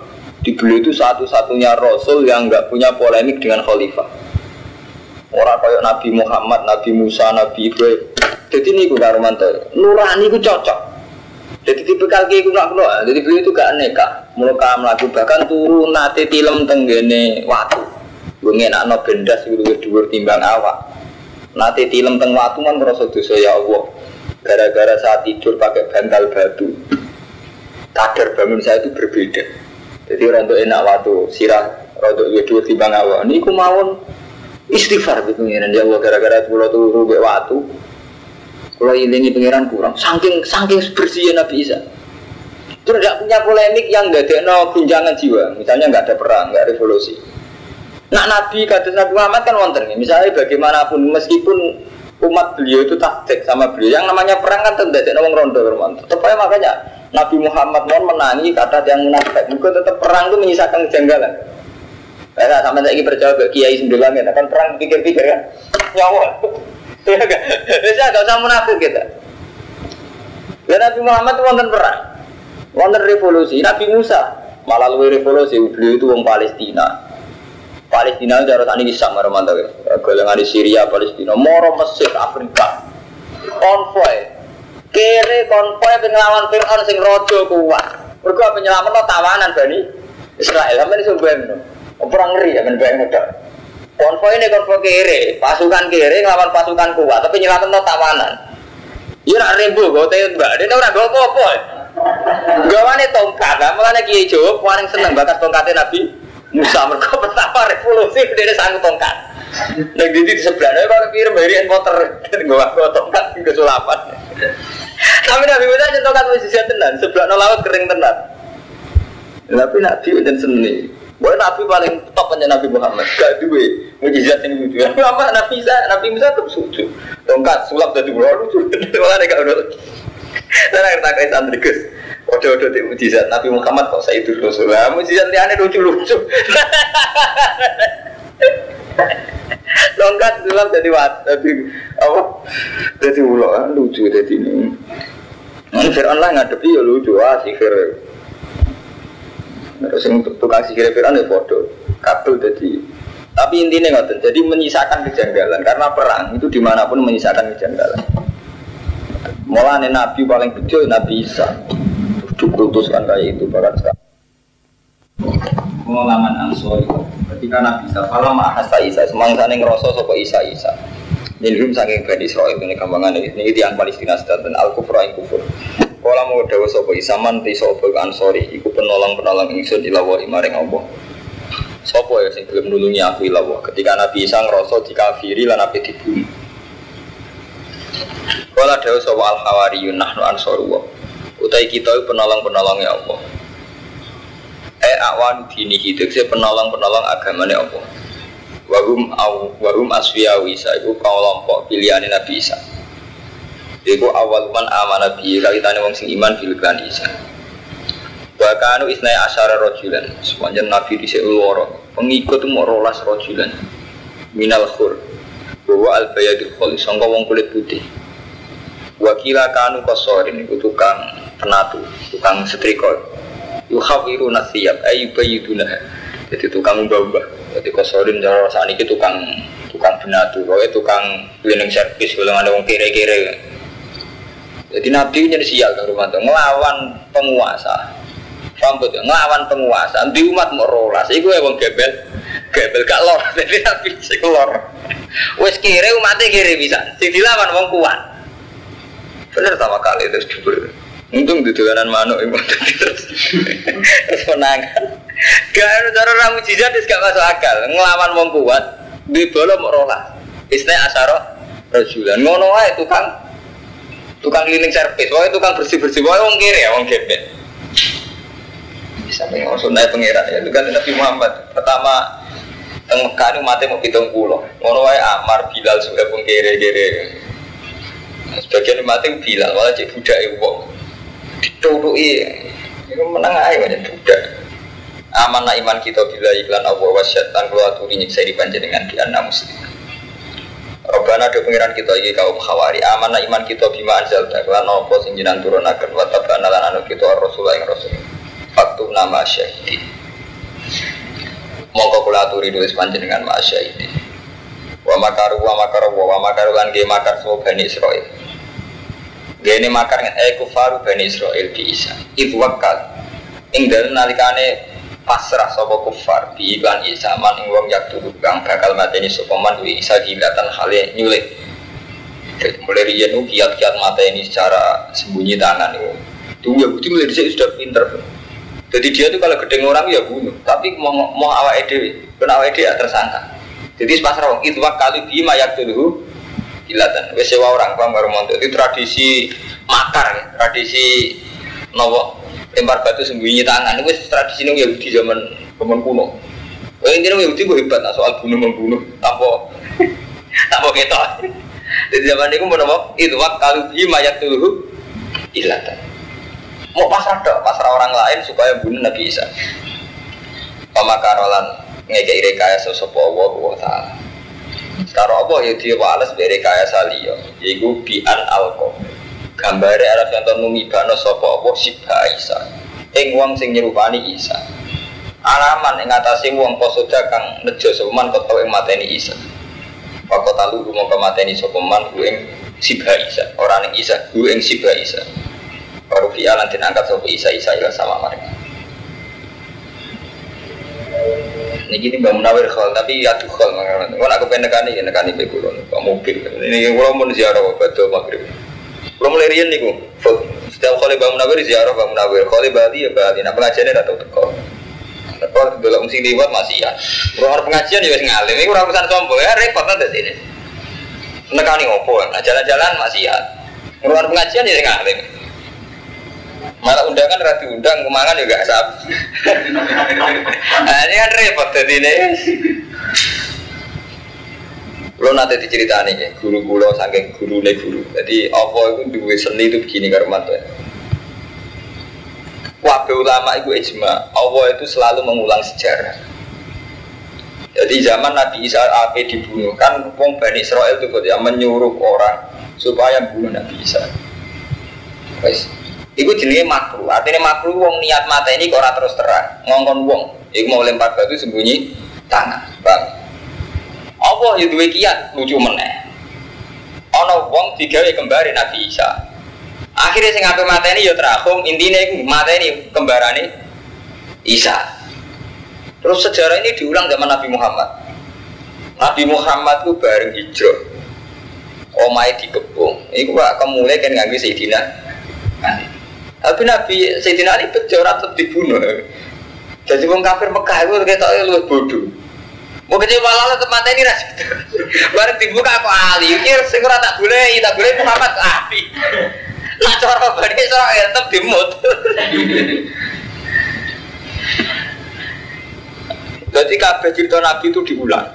Di beliau itu satu-satunya rasul yang gak punya polemik dengan khalifah. Orang kayak Nabi Muhammad, Nabi Musa, Nabi Ibrahim. Jadi ini gue Romanto, nurani gue cocok. Jadi tipe kaki gue nggak keluar. Jadi beliau itu gak neka, mulai melaku bahkan turun nanti tilam tenggene waktu. Gue ngenak no bendas gue dua timbang awak. Nanti tilam teng waktu kan merasa dosa ya Allah. Gara-gara saat tidur pakai bantal batu kadar bangun saya itu berbeda. Jadi rontok enak waktu sirah rontok ya dua timbang awal. Ini istighfar gitu pengiran ya Allah gara-gara pulau tuh rubek waktu. Kalau ilingi pengiran kurang, saking saking bersihnya Nabi Isa. Itu tidak punya polemik yang nggak ada no gunjangan jiwa. Misalnya nggak ada perang, nggak revolusi. Nah Nabi kata Nabi Muhammad kan wonten. Misalnya bagaimanapun meskipun umat beliau itu taktik sama beliau yang namanya perang kan tidak ada orang rondo Tetap aja makanya Nabi Muhammad mau menangi kata yang munafik. Mungkin tetap perang itu menyisakan kejanggalan. Karena sampai lagi percaya ke Kiai sembilan ya, kan perang pikir-pikir kan, nyawa. Ya kan, bisa gak usah munafik kita. Ya Nabi Muhammad itu wonten perang, wonten revolusi. Nabi Musa malah lebih revolusi, beliau itu orang Palestina. Palestina itu harus ini bisa meremantau ya. Golongan di Syria, Palestina, Moro, Mesir, Afrika, konvoy, kere konvoy pengelawan Fir'aun sing rojo kuat. Mereka penyelamat no tawanan Bani Israel. Sampai ini sumber perang ngeri ya ben udah konvoy ini konvoy kere pasukan kere ngelawan pasukan kuat tapi nyelamat no tawanan. Iya nak ribu gue tahu mbak. Dia orang gue apa gawane tongkat lah malah kiai Jawa paling seneng bakas tongkatnya Nabi Musa mereka pertama revolusi dia sanggup tongkat Nah di sebelahnya kalau kirim harian motor gue tongkat ke sulapan tapi Nabi Musa aja tongkat mujizat tenan, sebelah no laut kering tenan. Tapi Nabi udah seni. Boleh Nabi paling top aja Nabi Muhammad. Gak duwe mujizat ini lucu. Apa Nabi Musa, Nabi Musa tuh lucu. Tongkat sulap dari bulan lucu. Malah ada gak. Akhir tak kayak santri gus. Odo-odo di mujizat Nabi Muhammad kok saya itu Rasul. Lah mujizat aneh lucu-lucu. Longkat sulap jadi wat, jadi apa? Jadi ulo kan lucu jadi ini. Ini Fir'aun lah ngadepi ya lucu ah sihir. Terus yang tukang sihir Fir'aun ya bodoh, kabel jadi. Tapi intinya ngoten, jadi menyisakan kejanggalan karena perang itu di mana pun menyisakan kejanggalan. Mulanya Nabi paling kecil Nabi Isa, dikutuskan kayak itu bahkan sekarang. Pengalaman Ansori. Ketika Nabi Isa. Kalau mahasa Isa. Semangsa yang ngerasa sopo Isa Isa. Ini belum saking Bani Israel ini gampangan ini. Ini tiang Palestina dan Al Kufur Al Kufur kalau mau dawa sopo Isa manti sopo Ansori. Iku penolong penolong ingsun ilawahi maring Allah. Sopo ya sing belum nulungi aku ilawah ketika Nabi Isa ngerasa dikafiri lan Nabi dibunuh kalau dawa sopo Al Hawariyun nahnu Ansoru utai kita penolong penolongnya Allah. Eh awan dini hidup saya penolong penolong agamanya Allah wahum aw wahum asfiya wisa itu kelompok pilihan Nabi Isa. Itu awal man aman Nabi kaitannya wong sing iman bilkan Isa. Bahkan isnai asyara rojulan Sepanjang Nabi di seuloro Pengikut mau rolas rojulan Minal khur Bahwa al bayadil kholi Sangka wong kulit putih Wakila kanu kosorin Itu tukang penatu Tukang setrikot yuhawiru nasiyab ayu bayiduna jadi tukang mbah-mbah. Jadi kosorin cara rasanya itu tukang tukang benatu pokoknya tukang cleaning service kalau ada orang kere-kere. Jadi nabi jadi sial ke rumah tuh ngelawan penguasa. Rambut ngelawan penguasa. Di umat mau rolas itu ya bang gebel gebel gak lor. Jadi nabi sih lor. Wes kiri umatnya kiri bisa. Sing dilawan wong kuat bener sama kali terus jubur Untung di dolanan manuk itu terus menangan. Gak ada cara ramu jizat gak masuk akal. Ngelawan wong kuat di bola mau rola. Istilah asaro rajulan ngono ae tukang tukang cleaning service. Wae tukang bersih bersih. Wae wong kiri ya wong gebet. Bisa pengen naik pengiran ya. Itu kan Nabi Muhammad pertama teng Mekah itu mati mau hitung pulau. Ngono wae Amar Bilal sudah pun kiri kiri. Sebagian mati Bilal malah cek budak wong dituduhi itu menang aja banyak budak. Aman iman kita bila iklan Allah wa syaitan keluar turi nyiksa di dengan di anak muslim. Robbana do pengiran kita iki kaum khawari. Aman iman kita bima anjal lan apa sing jinan turunaken? Wa tabana lan anu kita rasulullah yang rasul. Faktu nama syahidi. Mongko kula aturi nulis panjenengan ma syahidi. Wa makaru wa makaru wa makaru lan ge makar semua bani Israil Gini makar eh kufaru bani Israel bi Isa. Ibu wakal. Ing dalem nalikane pasrah sapa kufar bi iklan Isa man ing wong yak turu kang bakal mateni sapa man wi Isa gilatan hale nyulik. Mulai riyen kiat-kiat mateni secara sembunyi tangan itu. Tuh ya bukti mulai dhisik sudah pinter. Jadi dia tuh kalau gedeng orang ya bunuh, tapi mau mau awak ede, kena ya tersangka. Jadi pasrah wong itu wakali bi mayak dulu kilatan wes sewa orang paham baru montok. Itu tradisi makar ya. Tradisi nopo? Lempar batu sembunyi tangan. Itu tradisi ini Yahudi zaman zaman kuno. Wah ini Yahudi gue hebat nah, soal bunuh membunuh apa apa kita di zaman itu mau nopo itu waktu kalau di mayat dulu kilatan mau pasrah dong pasrah orang lain supaya bunuh Nabi Isa. Pemakarolan ngekei rekayasa sosok Allah Taala sekarang apa? Ya dia wales dari kaya saliyo Yaitu bi'an alko Gambare Arab yang numibano sopo apa sibha Isa. Ing wong sing nyerupani Isa. Alaman ing atase wong posoda kang nejo sopeman kota ing mateni Isa. Wakot talu rumah kemateni sopeman ku ing sibha Isa. Orang ing Isa, ku ing sibha Isa. Baru fi'alan angkat sopo Isa Isa ila sama mereka ini gini Mbak Munawir khol, tapi ya tuh khol makanya. Kalau aku pengen nekani ya nekani be kulon, kok mungkin. Ini kalau mau ziarah betul maghrib. Kalau mulai rian nih setiap kali Mbak Munawir ziarah Mbak Munawir, kali Bali ya Bali. Nah pengajiannya datang teko. Kalau belum mesti dibuat masih ya. Kalau pengajian ya ngalim, ini kurang urusan sombong ya repot nanti sini. Nekani ngopo, nah jalan-jalan masih ya. Kalau pengajian ya ngalim malah undangan rati undang kemangan juga sab nah, ini kan repot jadi ini. Lo nanti diceritani ya. Guru guru saking guru nih guru. Jadi apa itu dua seni itu begini karena tuh Wabe ulama itu ijma. Allah itu selalu mengulang sejarah. Jadi zaman Nabi Isa ape dibunuh. Kan wong Bani Israel itu ya menyuruh orang supaya bunuh Nabi Isa. Wes. Iku jenenge makruh. Artinya makruh wong niat mata ini kok terus terang. Ngongkon wong. Iku mau lempar batu sembunyi tangan. Bang. Allah ya duwe kiat lucu meneh. Ana wong digawe kembari Nabi Isa. Akhirnya sing ape mateni ya terakhum intine iku mateni kembarane Isa. Terus sejarah ini diulang zaman Nabi Muhammad. Nabi Muhammad itu bareng hijrah. Omai dikepung. Iku pak kemulai kan nganggo Sayyidina Ali. Tapi Nabi Sayyidina Ali bejo tetap dibunuh. Jadi wong kafir Mekah itu ketok lu bodoh. Kecil malah tetap mata ini ras. Bareng dibuka aku Ali. Kira sing ora tak boleh, tak boleh Muhammad Ali. Nah cara Bani Israel tetap dimut. Jadi kabeh cerita Nabi itu diulang.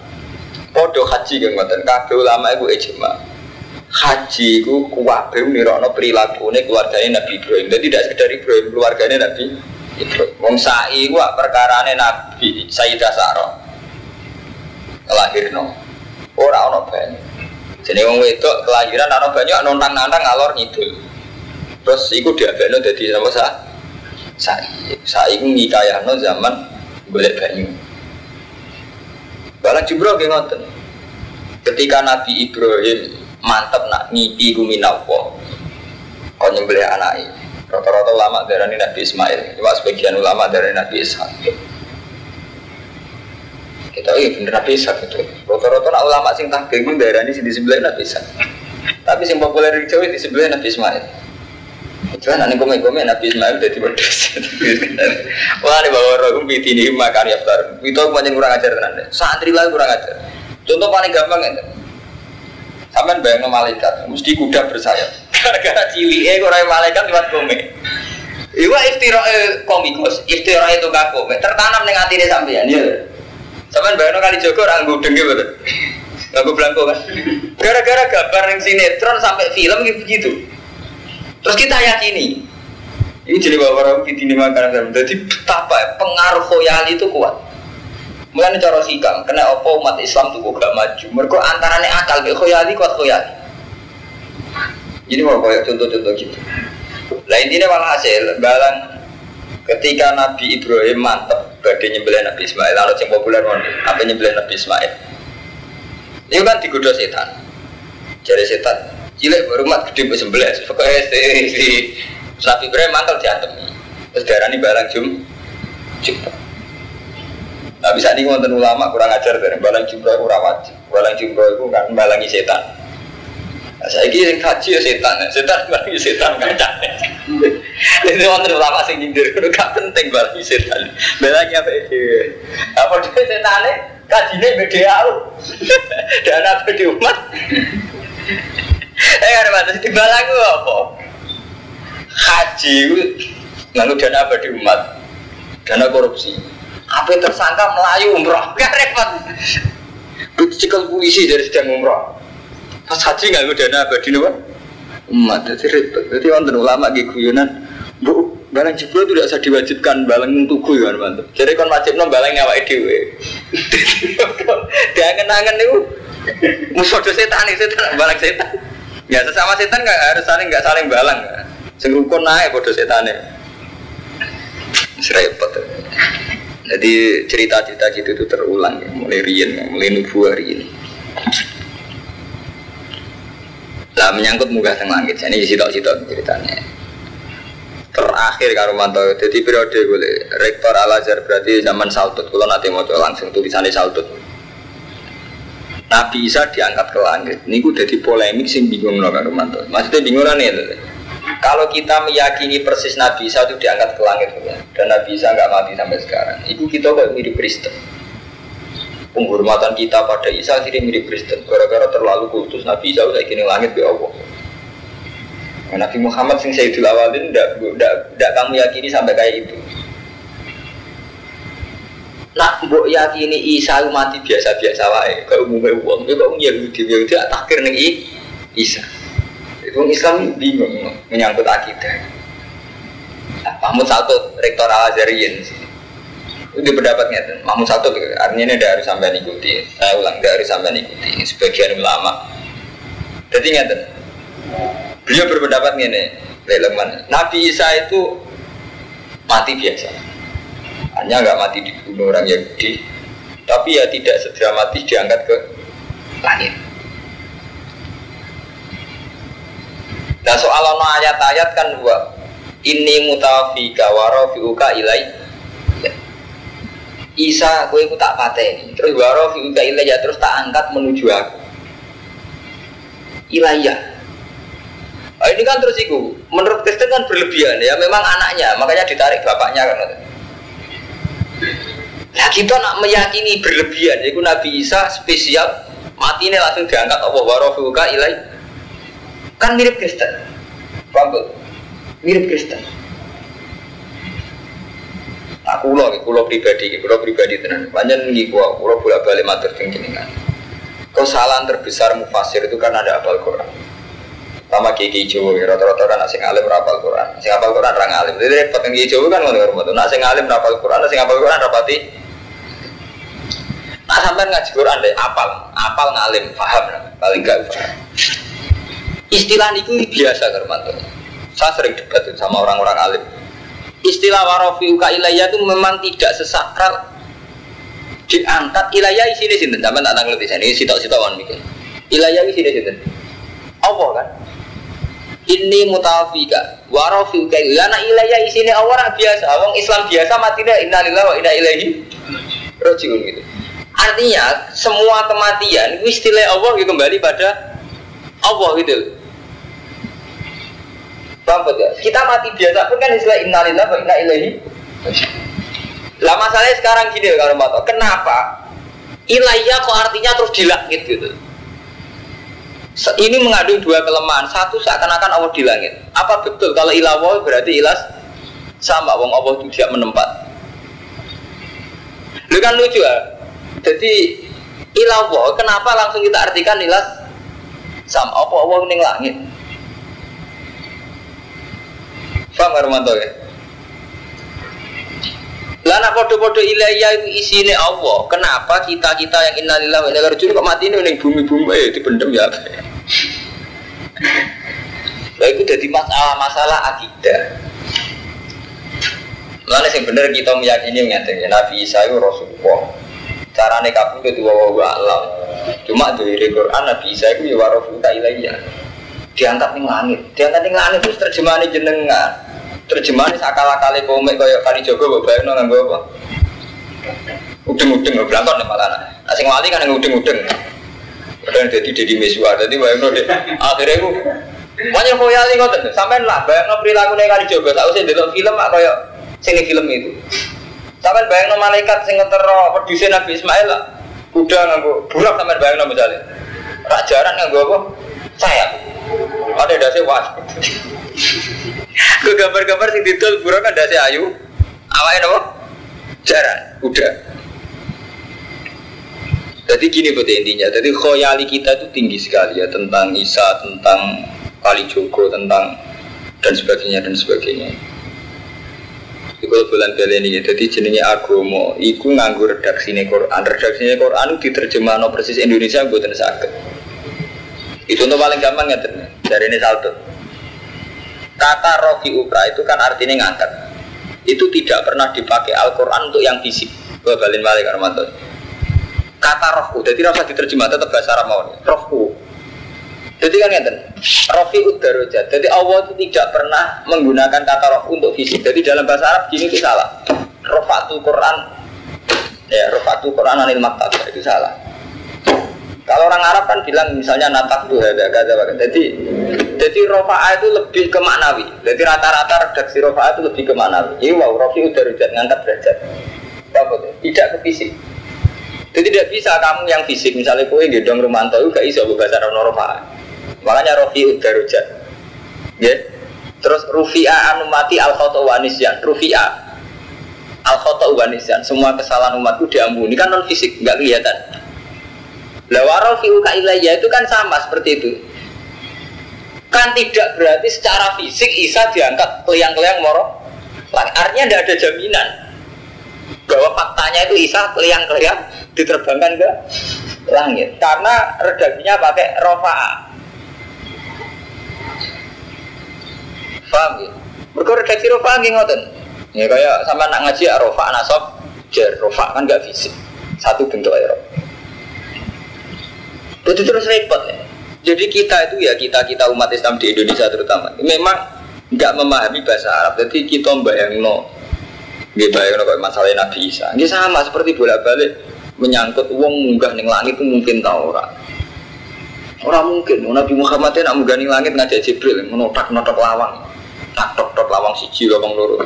Podo haji yang ngoten, kabeh ulama itu ijma. Haji itu kuwabe nirono ini keluarganya Nabi Ibrahim. Jadi tidak sekedar Ibrahim, keluarganya Nabi Ibrahim. Wong sa'i ku perkarane Nabi Sayyidah Sarah. Kelahirno. Ora ono banyu. Jadi wong wedok kelahiran ono banyu nontang-nantang ngalor ngidul. Terus iku diabekno dadi apa sa? Sa'i. Sa'i ku ngikayahno zaman golek banyu. Balang Jibril nggih ngoten. Ketika Nabi Ibrahim mantep nak ngipi guminawa kau nyembelih anak ini rata-rata ulama dari Nabi Ismail cuma sebagian ulama dari Nabi Ishak kita iya bener Nabi Ishak itu rata-rata nak ulama sing tahqiq dari ini di sebelah Nabi Ishak tapi sing populer di Jawa di sebelah Nabi Ismail Cuman nanti komen komen Nabi Ismail jadi pedes. Wah ini bawa roh piti ini makan ya. Itu aku banyak kurang ajar tenan. Santri lah kurang ajar. Contoh paling gampang ya. Sampai bayang malaikat, mesti kuda bersayap. Gara-gara cili eh kurang malaikat lewat komen. Iwa istiroe komikus, istiroe itu gak komen. Tertanam dengan hati sampean ya. Sampai bayang kali Joko orang gudeng gitu. Gak belangko kan. Gara-gara gambar yang sinetron sampai film gitu. -gitu. Terus kita yakini ini jadi bawa orang di makanan Jadi betapa pengaruh khoyali itu kuat. Mulai cara sikam, kena opo umat Islam tuh gak maju. Mereka antaranya akal, be khoyali kuat khoyali. Jadi mau kayak contoh-contoh gitu. Lah intinya malah hasil balang ketika Nabi Ibrahim mantep badai nyembelih Nabi Ismail lalu yang populer apa nyembelih Nabi Ismail? Itu kan digoda setan. Jadi setan cilik berumat gede bu sebelah pokoknya si sapi Ibrahim mantel diantem terus darah ini barang jum jumpa nah bisa nih ngonten ulama kurang ajar dari balang jumroh kurang wajib. Balang jumroh itu kan balangi setan. Nah, saya kira kaji ya setan. Setan balangi setan kaca itu ngonten ulama sing nyindir itu gak penting balangi setan. Balangi apa itu apa dia setannya kajinya beda dan apa di umat. Eh ada batas timbal aku apa? Haji lalu dana abadi umat, dana korupsi. Apa tersangka melayu umroh? Gak repot. Cikal polisi dari sedang umroh. Pas haji nggak dana abadi nih umat. Jadi repot. Jadi wonten ulama gitu guyonan. Bu, barang jebol itu tidak usah diwajibkan balang tuku ya mantu. Jadi kon wajib nom balang nyawa dewe. Dia kenangan itu musuh setan itu setan balang setan. Ya sesama setan nggak harus saling nggak saling balang. Sing rukun naik bodoh setan Serempet. Jadi cerita-cerita gitu itu terulang ya, mulai rian, mulai nubuah rian. Lah menyangkut muka teng langit, ini sitok-sitok ceritanya. Terakhir karo manto, jadi periode gue rektor Al Azhar berarti zaman Saltut, kalau nanti mau langsung tulisannya Saltut. Nabi Isa diangkat ke langit. Ini gue jadi polemik sih bingung loh karo mantu. Maksudnya bingung nih. Kalau kita meyakini persis Nabi Isa itu diangkat ke langit dan Nabi Isa nggak mati sampai sekarang, itu kita kok mirip Kristen. Penghormatan kita pada Isa akhirnya mirip Kristen. Gara-gara terlalu kultus Nabi Isa udah kini langit be Allah. Nah, Nabi Muhammad sing Sayyidul Awalin tidak kamu yakini sampai kayak itu. Nak mbok yakini Isa mati biasa-biasa wae, gak umumnya uang. Ya kok Yahudi Yahudi akhir nih Isa. Itu Islam bingung menyangkut akidah. Nah, Mahmud satu rektor Al Azharian Itu pendapatnya tuh. Mahmud satu artinya ini dari sampai ikuti. Saya ulang dari sampai ikuti. Sebagian ulama. Jadi tuh. Beliau berpendapat ini, Leleman. Nabi Isa itu mati biasa. Hanya nggak mati dibunuh orang Yahudi, tapi ya tidak sedramatis diangkat ke langit. Nah soal ayat-ayat kan dua. Ini mutafika warofiuka ilai. Isa, gue ikut tak pateni. Terus warofiuka ilai ya terus tak angkat menuju aku. Ilayah. Nah, ini kan terus itu, menurut Kristen kan berlebihan ya, memang anaknya, makanya ditarik bapaknya kan. Nah kita nak meyakini berlebihan, yaitu Nabi Isa spesial mati ini langsung diangkat Allah warofuka ilai. Kan mirip Kristen, paham Mirip Kristen. Aku loh, kulo pribadi, kulo pribadi tenan. Banyak nih kulo, kulo bolak balik matur kan. Kesalahan terbesar mufasir itu kan ada apal Quran. Sama kiki Jawa rata-rata kan asing alim rapal Quran. Asing apal Quran orang alim jadi repot yang Jawa kan ngono ngono nah asing alim rapal Quran asing apal Quran rapati nah sampai ngaji Quran deh apal apal ngalim paham. Paling gak istilah itu biasa Hermanto saya sering debat sama orang-orang alim. Istilah warofi uka ilayah itu memang tidak sesakral. Diangkat ilayah sini sini sampai tak tanggung di sini sitok-sitok kan mikir. Ilayah sini sini Allah kan? Ini mutafika warofika lana ilayah isini awara biasa. Wong Islam biasa mati deh innalillahi wa inna ilaihi rojiun gitu. Artinya semua kematian istilah Allah kembali pada Allah gitu Bang ya? Kita mati biasa pun kan istilah innalillahi wa inna ilaihi lah masalahnya sekarang gini kalau mau kenapa ilayah kok artinya terus dilangit gitu ini mengandung dua kelemahan. Satu seakan-akan Allah di langit. Apa betul kalau ilawo berarti ilas sama wong Allah itu tidak menempat. Lu kan lucu ya. Jadi ilawo kenapa langsung kita artikan ilas sama apa Allah ning langit? Faham Armanto ya? Lana podo-podo ilayah itu isinya Allah. Kenapa kita kita yang innalillah wa inna kok mati ini bumi-bumi eh dipendem ya? Nah itu jadi masalah-masalah akidah. Lalu yang benar kita meyakini mengenai Nabi Isa itu Rasulullah. Carane kabul itu wa alam. Cuma dari Quran Nabi Isa itu ya warofuka ilayya. Diangkat ning langit. Diangkat ning langit itu terjemahan jenengan. Terjemahan sakala-kali komik kaya kali Jogo mbok bayangno nganggo apa? Udeng-udeng blangkon malah. Asing wali kan udeng-udeng. Kadang jadi jadi miswa, jadi bayang deh. Akhirnya aku banyak koyali kok sampai lah bayang no perilaku nih kali coba. Tahu sih dalam film apa kayak sini film itu. Sampai bayang no malaikat sing ngetero produsen Nabi Ismail lah. Udah nganggo burak sampai bayang no misalnya. Rajaran nganggo apa? Sayap. Ada dasi wah. Ke gambar-gambar sing didol burak kan dasi ayu. Awalnya apa? Jaran, udah. Jadi gini buat intinya, jadi khoyali kita itu tinggi sekali ya tentang Isa, tentang Kali Jogo, tentang dan sebagainya dan sebagainya. Itu kalau bulan beli ini, jadi jenisnya agomo, iku nganggur redaksi Quran, redaksi Quran diterjemah no persis Indonesia buatan sakit. Itu untuk paling gampang ya dari ini salto. Kata rofi ukra itu kan artinya ngangkat. Itu tidak pernah dipakai Al-Quran untuk yang fisik. Gue balik balik Armanto kata rohku jadi rasa diterjemah tetap bahasa Arab mau rohku jadi kan ngeten rofi udarojat jadi Allah itu tidak pernah menggunakan kata roh untuk fisik. Jadi dalam bahasa Arab gini itu salah. Rofatul Quran. Ya rofatul Quran anil maktab itu salah kalau orang Arab kan bilang misalnya natak tuh ada kata jadi jadi rofa itu lebih ke maknawi jadi rata-rata redaksi rofa itu lebih ke maknawi iya wow rofi udarojat ngangkat derajat tidak ke fisik jadi tidak bisa kamu yang fisik, misalnya kue gedong Romanto itu gak bisa bahasa normal. Makanya Rofi Udarujat. Ya. Terus Rufi'a anu mati al wanisyan. Rufi'a al wanisyan. Semua kesalahan umatku diampuni kan non fisik, nggak kelihatan. Lawarol fi ilayya itu kan sama seperti itu. Kan tidak berarti secara fisik Isa diangkat keliang-keliang moro. Artinya tidak ada jaminan bahwa faktanya itu Isa keliang-keliang diterbangkan ke langit karena redaksinya pakai rofa paham ya? mereka redaksi rofa nggih ngoten ya kayak sama nak ngaji ya rofa nasab jar rofa kan gak fisik satu bentuk aja itu terus repot ya. Jadi kita itu ya kita kita umat Islam di Indonesia terutama memang nggak memahami bahasa Arab. Jadi kita bayang no Gak bayang no masalah Nabi Isa. Ini sama seperti bolak balik menyangkut uang munggah ning langit itu mungkin tahu orang orang mungkin. Nabi Muhammad itu nak munggah ning langit ngajak Jibril menotak notak lawang. Tak tok tok lawang siji lawang loro.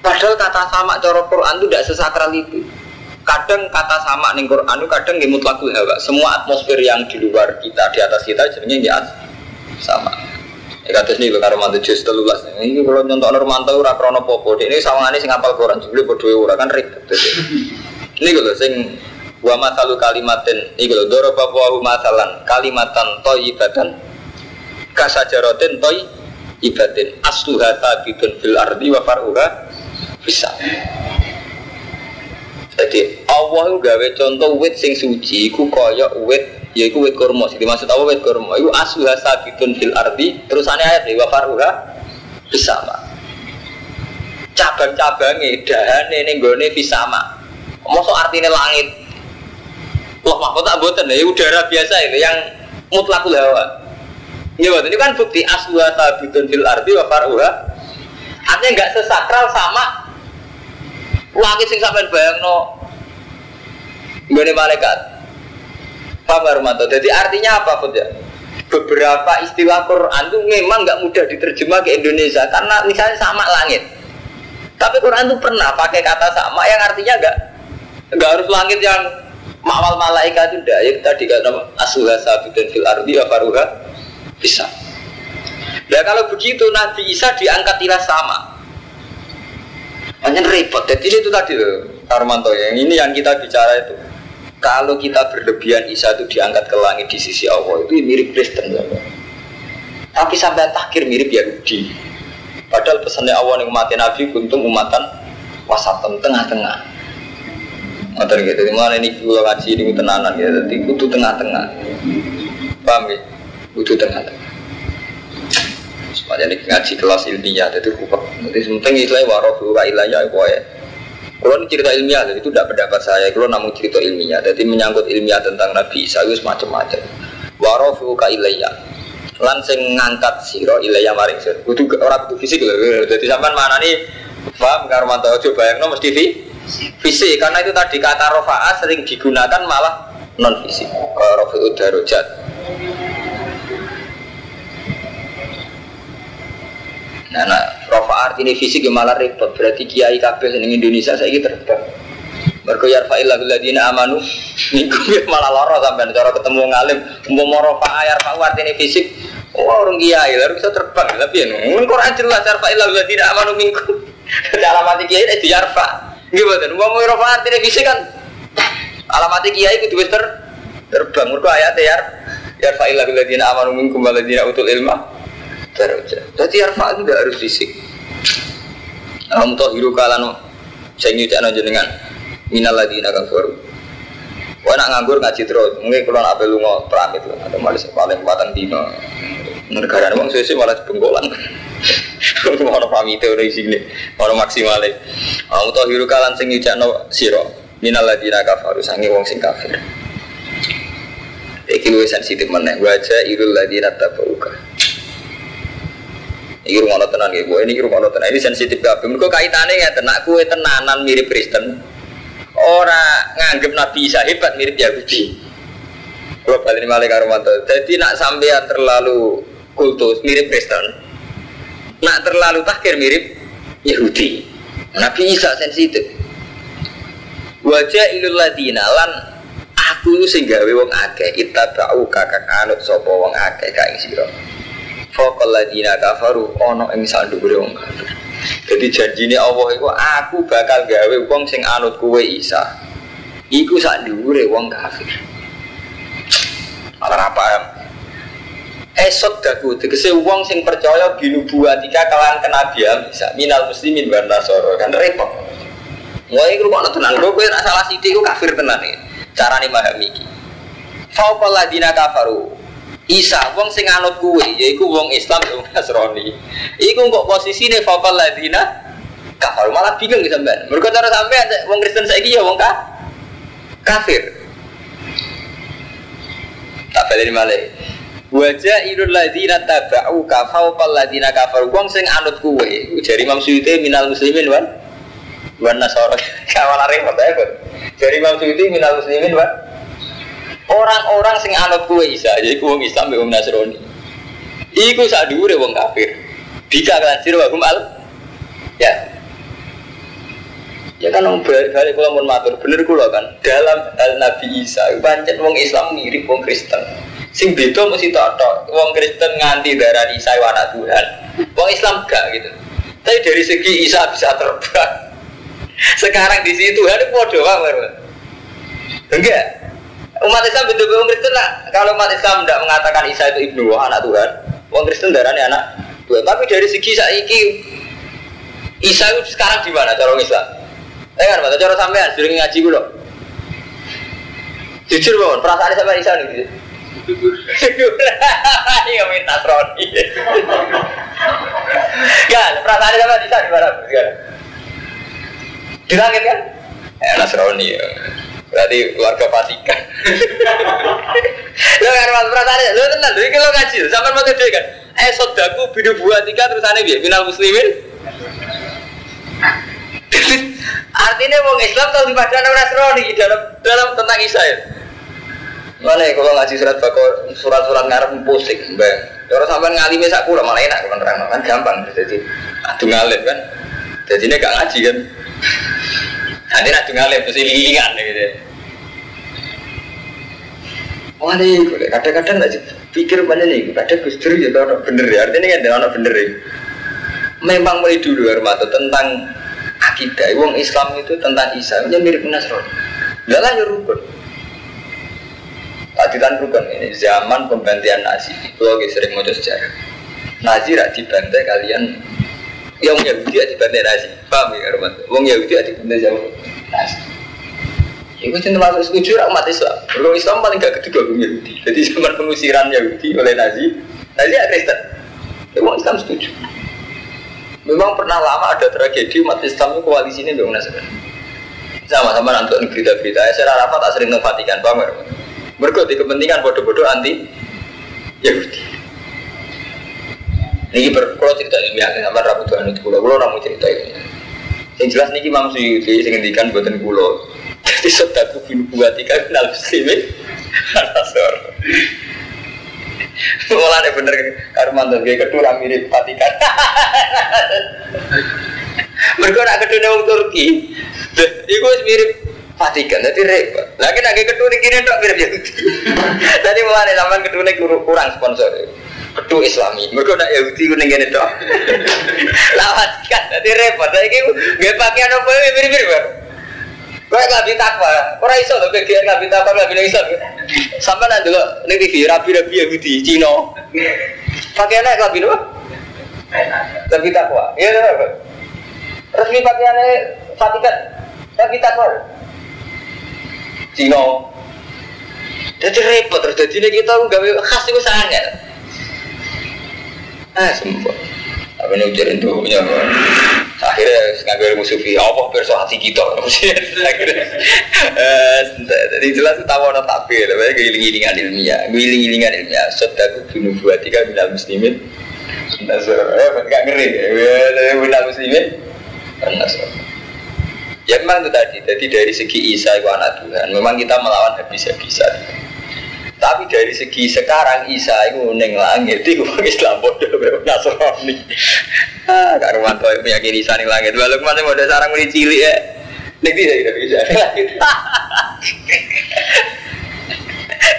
Padahal kata sama cara Quran itu tidak sesakral itu kadang kata sama ning Quran kadang nggih mutlakul hawa semua atmosfer yang di luar kita di atas kita jenenge nggih sama Ya kata sini karo mantu jus. Ini kalau nyontok Romanto ora krono popo. Ini sawangane sing apal Quran jebule padha ora kan ribet. Ini kalau sing wa masalu kalimatin iki lho daraba wa masalan kalimatan thayyibatan kasajarotin toy ibatin asluha tabitun fil ardi wa faruha bisa jadi Allah gawe contoh wit sing suci iku kaya wit yaiku wit kurma. Sing dimaksud apa wit kurma? Iku asluha sabitun fil ardi terusane ayat wa faruha bisama cabang-cabange dahane ning gone bisama mosok artinya langit. Loh mahfud tak boten ya udara biasa itu yang mutlakul hawa. Ya, ini kan bukti asluha sabitun fil ardi wa faruha. Artinya nggak sesakral sama langit sing sampean bayangno nggone malaikat. Paham Armanto? Jadi artinya apa Bud ya? Beberapa istilah Quran itu memang nggak mudah diterjemah ke Indonesia karena misalnya sama langit. Tapi Quran itu pernah pakai kata sama yang artinya nggak nggak harus langit yang mawal malaikat itu udah ya tadi kata asuha sabitun fil ardi wa bisa. Nah kalau begitu Nabi Isa diangkat ilah sama. Hanya repot. Jadi itu tadi loh, Armanto yang ini yang kita bicara itu. Kalau kita berlebihan Isa itu diangkat ke langit di sisi Allah itu mirip Kristen ya. Tapi sampai takhir mirip Yahudi. Padahal pesannya Allah yang mati Nabi umatan wasatan tengah-tengah. Ngoten gitu. Di mana ini kalau ngaji ini tenanan ya, jadi kudu tengah-tengah. Paham ya? Tengah-tengah. Semuanya ini ngaji kelas ilmiah, jadi rupek. Jadi sementing istilahnya warofu ilayah ya. Kalau ini cerita ilmiah, jadi itu tidak pendapat saya. Kalau namun cerita ilmiah, jadi menyangkut ilmiah tentang Nabi Isa itu macam-macam. Warofu ilayah. Lan sing ngangkat siro ilayah maring sir. Kudu orang kudu fisik loh. Jadi sampai mana nih? Paham Karmanto coba yang nomor TV fisik karena itu tadi kata rofaah sering digunakan malah non fisik. Kalau rofi darujat. Nah, nah rofa artinya fisik yang malah repot. Berarti kiai kabel di Indonesia saya gitu terbang. Mergo yarfa'il ladina amanu niku malah loro sampean cara ketemu ngalim mau rofa yarfa artinya fisik. Oh, orang kiai lalu bisa terbang tapi ya nung Quran jelas yarfa'il ladina amanu minkum. Alamat kiai itu yarfa. Gimana? Mau rofa artinya fisik kan alamat kiai itu wis ter terbang. Mergo ayat ya yarfa'il ladina amanu minkum waladina utul ilma daraja. Jadi arfa itu tidak harus fisik. Am tahiru kalano saya nyucakno jenengan minal ladina kafaru. Wah nak nganggur ngaji terus, mungkin kalau nak lu lunga pramit lah, atau malah paling patang dino. Negara ini sesuai malah bengkolan. Mau pamit udah sini, mau maksimal. Am tahiru kalan sing nyucakno siro minal ladina kafaru sangi wong sing kafir. Iki luwih sensitif meneh wajah irul ladina tabauka. Ini rumah tenan ya, ini rumah tenan. Ini sensitif kabeh. Mereka kaitannya ya tenak kue tenanan mirip Kristen. Orang nganggep Nabi Isa hebat mirip Yahudi. Gua balik malah karo Jadi nak sampean terlalu kultus mirip Kristen. Nak terlalu takhir mirip Yahudi. Nabi Isa sensitif. Wajah ilul ladina lan aku sing gawe wong akeh ittaba'u kakak anut sapa wong akeh kae sira. Fokal ladina kafaru ono ing sandhuwure wong kafir. Jadi janjine Allah iku aku bakal gawe wong sing anut kuwe Isa. Iku sak dhuwure wong kafir. Ora paham. Esok daku tegese wong sing percaya binubuatika kelan kenabian bisa minal muslimin wa nasara kan repot. Mulai iku kok tenan, kok kowe salah sithik iku kafir tenan iki. Carane memahami iki. Ladina kafaru. Isa wong sing anut kuwe yaiku wong Islam wong Nasrani. Iku kok posisine fauqal ladina kafaru malah bingung sampean. Mergo cara sampean wong Kristen saiki ya wong ka kafir. Tak balik malah. Wajah idul ladina tabau kafau pal ladina kafar Wong sing anut kuwe Jari Imam Suyuti minal muslimin wan Wan nasoro Kawalan repot ya kan Jari Imam Suyuti minal muslimin wan Orang-orang sing anut kuwe isa Jadi kuwe Islam wong Nasrani Iku sak dhuwure wong kafir Bika kelanjir wa al Ya Ya kan om balik kula mun matur bener kula kan dalam hal Nabi Isa pancen wong Islam mirip wong Kristen Sing beda mesti tok Wong Kristen nganti darah Isa anak Tuhan. Wong Islam gak gitu. Tapi dari segi Isa bisa terbang. Sekarang di sini Tuhan itu bodoh banget. Enggak. Umat Islam betul betul Kristen lah. Kalau umat Islam tidak mengatakan Isa itu ibnu anak Tuhan, Wong Kristen darahnya anak Tuhan. Tapi dari segi saiki Isa itu sekarang di mana cara Islam? Eh kan, cara sampean sering ngaji gue loh. Jujur bangun, perasaan sampai Isa nih. Iya minta Roni. Kan perasaan sama di sana di mana? Di langit kan? Eh Nasrani ya. Berarti keluarga Vatikan. lo kan mas perasaan lo tenang, jadi kalau ngaji, sampai mau gede kan? Eh sodaku bidu buat tiga terus aneh biar final muslimin. Artinya mau Islam tahu di mana Nasrani dalam dalam tentang Isa Mana ya kalau ngaji surat bakor surat-surat ngarep pusing, bang. Kalau sampai ngalimi sak kula malah enak kan terang kan gampang jadi adu ngalim kan. Jadi ini gak ngaji kan. Nanti adu ngalim terus lilingan gitu. Wah nih, kadang-kadang nggak pikir mana nih, kadang Gus Dur ya orang bener ya, artinya kan orang bener ya. Memang mulai dulu Armato tentang akidah, wong Islam itu tentang Isa, mirip Nasrani. Lalu ya rukun. Keadilan rukun ini zaman pembantian Nazi. Itu lagi sering mau sejarah. Nazi rak dibantai kalian yang Yahudi rak dibantai Nazi. Paham ya Rahmat? Wong Yahudi dibantai jauh Nazi. Itu cinta masuk setuju umat Islam. Berkong Islam paling gak kedua wong Yahudi. Jadi zaman pengusiran Yahudi oleh Nazi, Nazi ya Kristen. Ya, wong Islam setuju. Memang pernah lama ada tragedi umat Islam itu koalisinya dengan Nasrani. Sama-sama nonton berita-berita. Saya Arafat tak sering memperhatikan, paham ya? Mereka di kepentingan bodoh-bodoh anti Yahudi. Ini berkulo cerita ilmiah sama Rabu Tuhan itu kulo, kulo ramu cerita ini. Yang jelas niki Imam Suyuti sing ngendikan buatan kulo. Jadi sodaku bin buatika kenal muslimin Anasor. Malah ada bener Karman tuh kayak kedua mirip Vatikan. Mereka nak kedua orang Turki. Iku mirip Vatikan, jadi repot. Lagi lagi kedua kini dok mirip Yahudi. Jadi mulai zaman kedua kurang sponsor. Kedua Islami, mereka nak Yahudi kuning gini dok. Lah Vatikan, jadi repot. Lagi gak pakai apa mirip-mirip. Kau nggak bisa takwa, orang iso tuh kegiatan nggak bisa takwa bisa iso. Sampai nanti lo nih TV rapi-rapi Yahudi, Cina. Pakaiannya nggak bisa Tapi takwa, iya Resmi pakaiannya Vatikan, tapi takwa. Cina. Jadi repot terus jadi kita nggak khas itu sangat. Ah sembuh. Apa nih ujarin tuh punya akhirnya ngambil musuh fi apa persuasi kita. Akhirnya. Jadi jelas tahu orang tapi tapi giling-gilingan ilmiah. Giling-gilingan ilmiah. Sodaku bunuh buat tiga minal muslimin. Nasr eh nggak ngeri. Minal muslimin. Ya memang itu tadi, jadi dari segi Isa itu anak Tuhan, memang kita melawan habis-habisan. Tapi dari segi sekarang Isa itu neng langit itu Islam bodoh Nasrani. Ah, karuan tuh meyakini Isa neng langit. Walau kemarin mau ada sarang mulai cilik ya, neng bisa tidak bisa.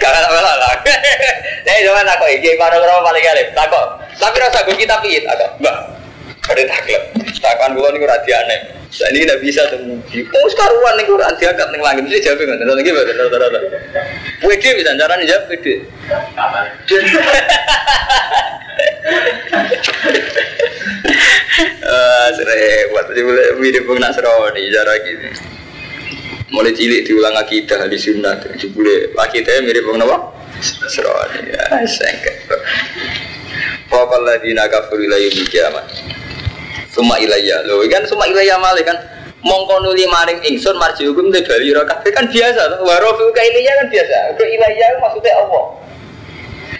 Kakak apa lah? Nih jangan aku para orang paling galip. Takut. Tapi rasa gue kita pihit. Agak, mbak. Ada takut. Takuan gue nih rada aneh. Saya ini tidak bisa temuji. Oh sekaruan nih Quran diangkat nih langit mesti jawab nggak? Nanti lagi baru rata rata. Wede bisa caranya jawab wede. Ah, serempet. Jadi boleh mirip Bung Nasrani cara gini. Mulai cilik diulang akidah di. Jadi boleh akidahnya mirip Bung Nawa. Nasrani. Ya, sengket. Fakal ladina kafir ila yaumil kiamat. Suma ilayya. Loh, kan suma ilayya malih kan mongko nuli maring ingsun marji hukum te bali kabeh kan biasa to. Wa rafiu ka ilayya kan biasa. Ke ilayya maksudnya Allah.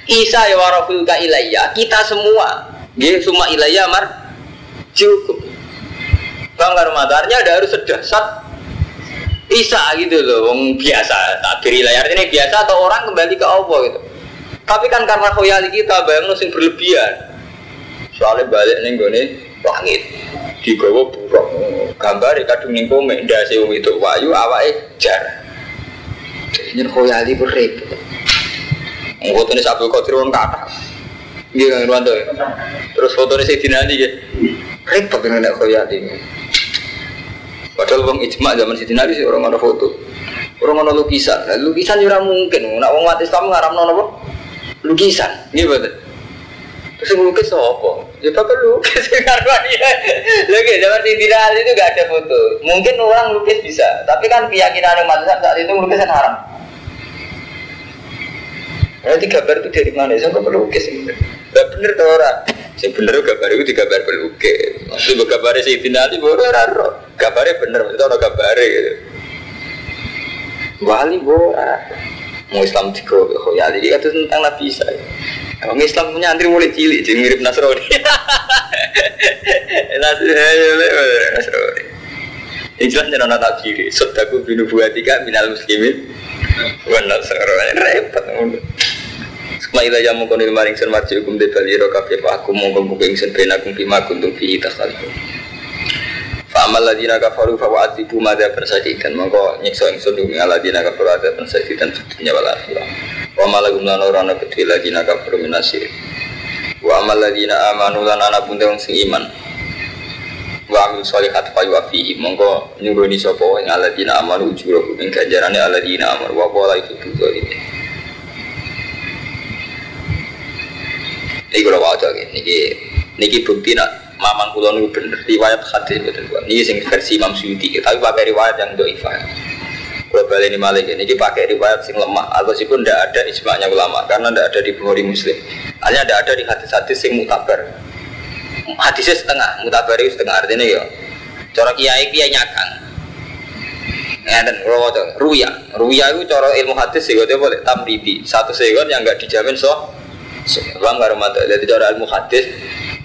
Isa ya wa rafiu ka ilayya kita semua. Nggih suma ilayya mar cukup. Bang Armadarnya ada harus sedasat Isa gitu loh, wong biasa takbir ilayah ini biasa atau orang kembali ke Allah gitu. Tapi kan karena khoyali kita bayang sing berlebihan. Soalnya balik nih gue nih langit digawa buruk gambar kadung ning kome ndase itu wayu awake jar. Nyen khoyali ku repot. Foto ini Abdul Qadir wong kata. Nggih Kang Irwanto. Terus foto ini Sayyidina Ali nggih. Repot dengan nek khoyali. Padahal wong ijma zaman Sayyidina Ali sih orang ada foto. Orang ada lukisan. Nah, lukisan juga mungkin. Nak wong mati Islam ngaramno napa? Lukisan. Nggih betul. Terus ngelukis apa? Ya lukis karena dia. Lagi zaman Sayyidina Ali itu gak ada foto. Mungkin orang lukis bisa, tapi kan keyakinan yang mazhab saat itu lukis kan haram. Nanti gambar itu dari mana? Saya nggak pelukis. Gak bener tuh orang. Saya bener gambar itu digambar pelukis. Maksud gambarnya Sayyidina Ali baru orang Gambarnya bener, maksudnya orang gambarnya gitu. Wali borak. Mau Islam ya, jadi itu tentang Nabi Isa. Orang Islam punya antri mulai cilik, jadi mirip Nasrani. Nasrani. Ini jelas jangan nonton tafsir. Sodaku binu buatika minal muslimin. Wan Nasrani repot. Semua ila jamu konil maring sen hukum de bali ro kabeh aku mongko buku ingsun ben aku bima kuntum fi tasalih. Fa'amal ladina kafaru fa wa'adibu madha persadidan Mongko nyiksa ingsun dumi aladina kafaru adha persadidan Dunia wal akhirah Wa malagum lan ora ana kedhi ladina kafaru minasir Wa amal ladina amanu lan ana pun wong sing iman. Wa amil sholihat fa yuafihi Mongko nyuruni sapa ing aladina amanu ujuro ing ganjarane aladina amanu. Wa qala itu dzalimin Iki kula waca niki. Niki bukti nak mamang kula niku bener. Riwayat hadis betul Pak. Ini sing versi Imam Suyuti, tapi pakai riwayat yang dhaifah. Balik ini malik ini pakai riwayat sing lemah atau sih pun tidak ada ijma'nya ulama karena tidak ada di Bukhari Muslim. Hanya tidak ada di hadis-hadis sing mutabar. Hadisnya setengah, mutabar itu setengah artinya ya. Cara kiai kiai nyakang. dan kalau ruya, ruya itu cara ilmu hadis sih, dia boleh tamridi satu segon yang nggak dijamin so. Bang Garmata, jadi cara ilmu hadis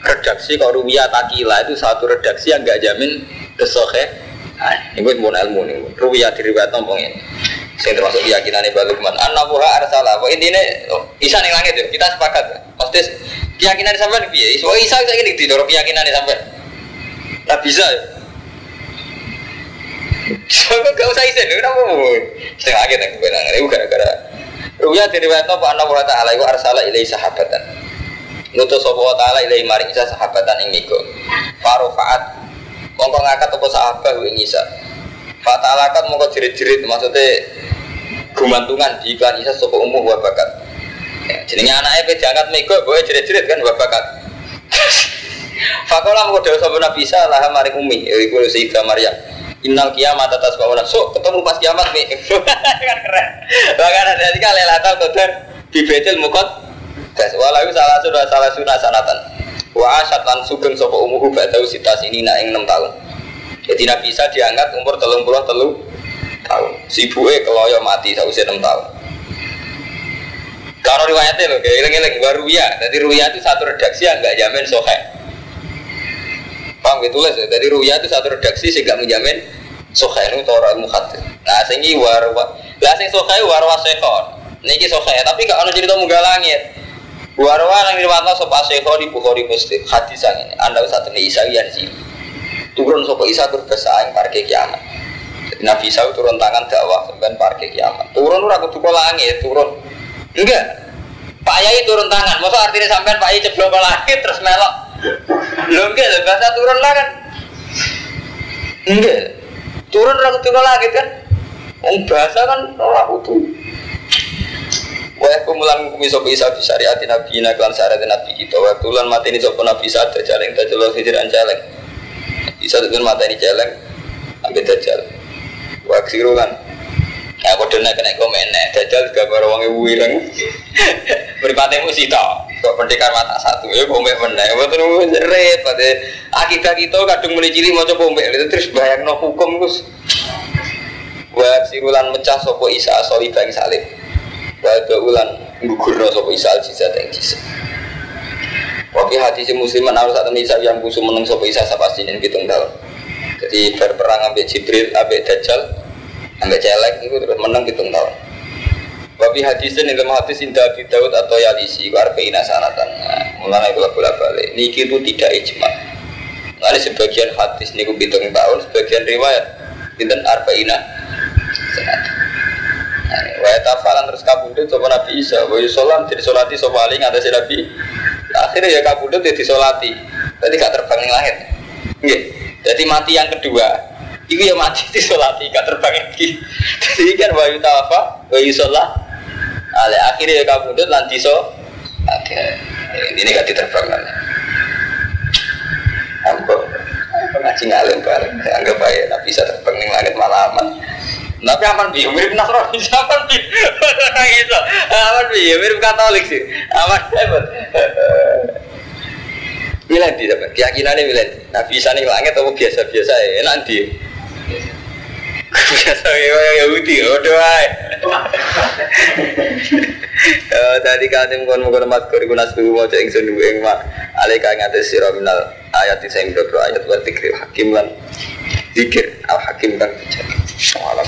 redaksi kalau ruwiyah takila itu satu redaksi yang gak jamin kesohe nah, ini pun ilmu nih ruwiyah diriwayat nombong ini saya termasuk keyakinan ini balukman anak arsalah kok intinya oh, isa nih langit ya. Kita sepakat pasti keyakinan sampai nih biaya so isa saya ini di keyakinan sampai tak bisa ya. Soalnya gak usah isen, kenapa mau? Setengah akhir aku bilang, itu gara-gara Ruya diriwayat apa? Anak wa ta'ala. Itu arsala ilai sahabatan. Nutus sapa wa taala ilahi maring Isa sahabatan ing niku. Farofaat mongko ngangkat apa sahabat ing Isa. Fatalakat mongko jerit-jerit maksudnya gumantungan di iklan Isa sapa umuh wa bakat. Ya, jenenge anake pe diangkat mego boe jerit-jerit kan wa bakat. Fakola mongko dewa sapa Nabi Isa lah maring umi iku Sayyidah Maryam. Innal kiamat atas bawah so ketemu pas kiamat nih kan keren. Bahkan ada tiga lelatal kotor di betel mukot Das walau salah sudah salah sunnah sanatan. Wa asyat lan sugeng sapa umuhu badau sitas ini nak ing 6 tahun. Jadi Nabi Isa diangkat umur telung puluh telu tahun. Sibuke keloyo mati sausia 6 tahun. Kalau riwayatnya loh, kayak ilang-ilang baru ya. Jadi ruya itu satu redaksi yang nggak jamin sohe. Paham gitu lah. Jadi ruya itu satu redaksi sih nggak menjamin sohe itu orang mukhadis. Nah, sehingga warwa, lah sing sohe warwa sekon. Niki sohe, tapi kalau ono cerita munggah langit. Warwa nang riwayatno sapa Syekh di Bukhari Muslim hadis sang ini. Anda usah temui Isa sih. Turun sapa Isa berkesaing parke kiamat. Nabi Isa turun tangan dakwah sampean parke kiamat. Turun ora kudu langit, turun. Enggak. Pak Yai turun tangan. Masa artinya sampean Pak Yai ceblok ke langit terus melok. Lho enggak, bahasa turun lah kan. Enggak. Turun ora kudu ke langit kan. Wong bahasa kan ora kudu. Wa kumulan kumi sopo isa di syariat nabi ina klan syariat nabi kita. Wa kulan mati ini sopo nabi isa ada jaleng jelas hijiran jaleng. Bisa tuh mata ini celeng, ambil dajjal. Waksiru kan. Ya kode nak kena komen nih, dajjal gambar orang ibu ireng. Beripatnya mesti tau. Kok pendekar mata satu, ya pombe meneh. Betul repot. Akibat itu kadung mulai cili mau coba pombe itu terus bayang no hukum gus. Wa sirulan mecah isa asoli bang salib. Wa ulan gugurno sopo isa al jizat yang jizat. Wakil hadis musliman harus satu isa yang busuk meneng sopo isa sapasti ini hitung tahun. Jadi berperang ambil Jibril, ambil Dajjal, ambil celek itu terus menang hitung tahun. Wabi hadisin dalam hadis indah Abi Daud atau Yalisi itu arba'ina sanatan nah, Mulanya itu bolak balik Niki itu tidak ijma Nah sebagian hadis niku hitung tahun Sebagian riwayat Binten arba'ina sanatan Nah, wa tafalan terus kabudut sopa Nabi Isa Wa jadi solati sopa Ali atas Nabi Akhirnya ya kabudut jadi solati Berarti gak terbang yang lahir Nggih. Jadi mati yang kedua Iku ya mati di solati gak terbang lagi Jadi kan wa yutafa Wa yusolah Ale akhirnya ya kamu udah nanti so. Ini gak diterbang kan. Ambo ngaji ngalim bareng. Anggap aja nak bisa terbang nih langit malaman. Tapi aman bi, mirip Nasrani, aman bi, gitu, aman bi, mirip Katolik sih, aman hebat. Miladi dapat keyakinannya miladi. Nah bisa nih langit atau biasa-biasa ya nanti. Biasa kayak Yahudi, udah wae. Tadi katim kon mukon mat kori guna sebu mau cek ingsun dua ing mak. Alika ngates sira minal ayat sing boro ayat wa hakim lan zikir al hakim kan. 生完了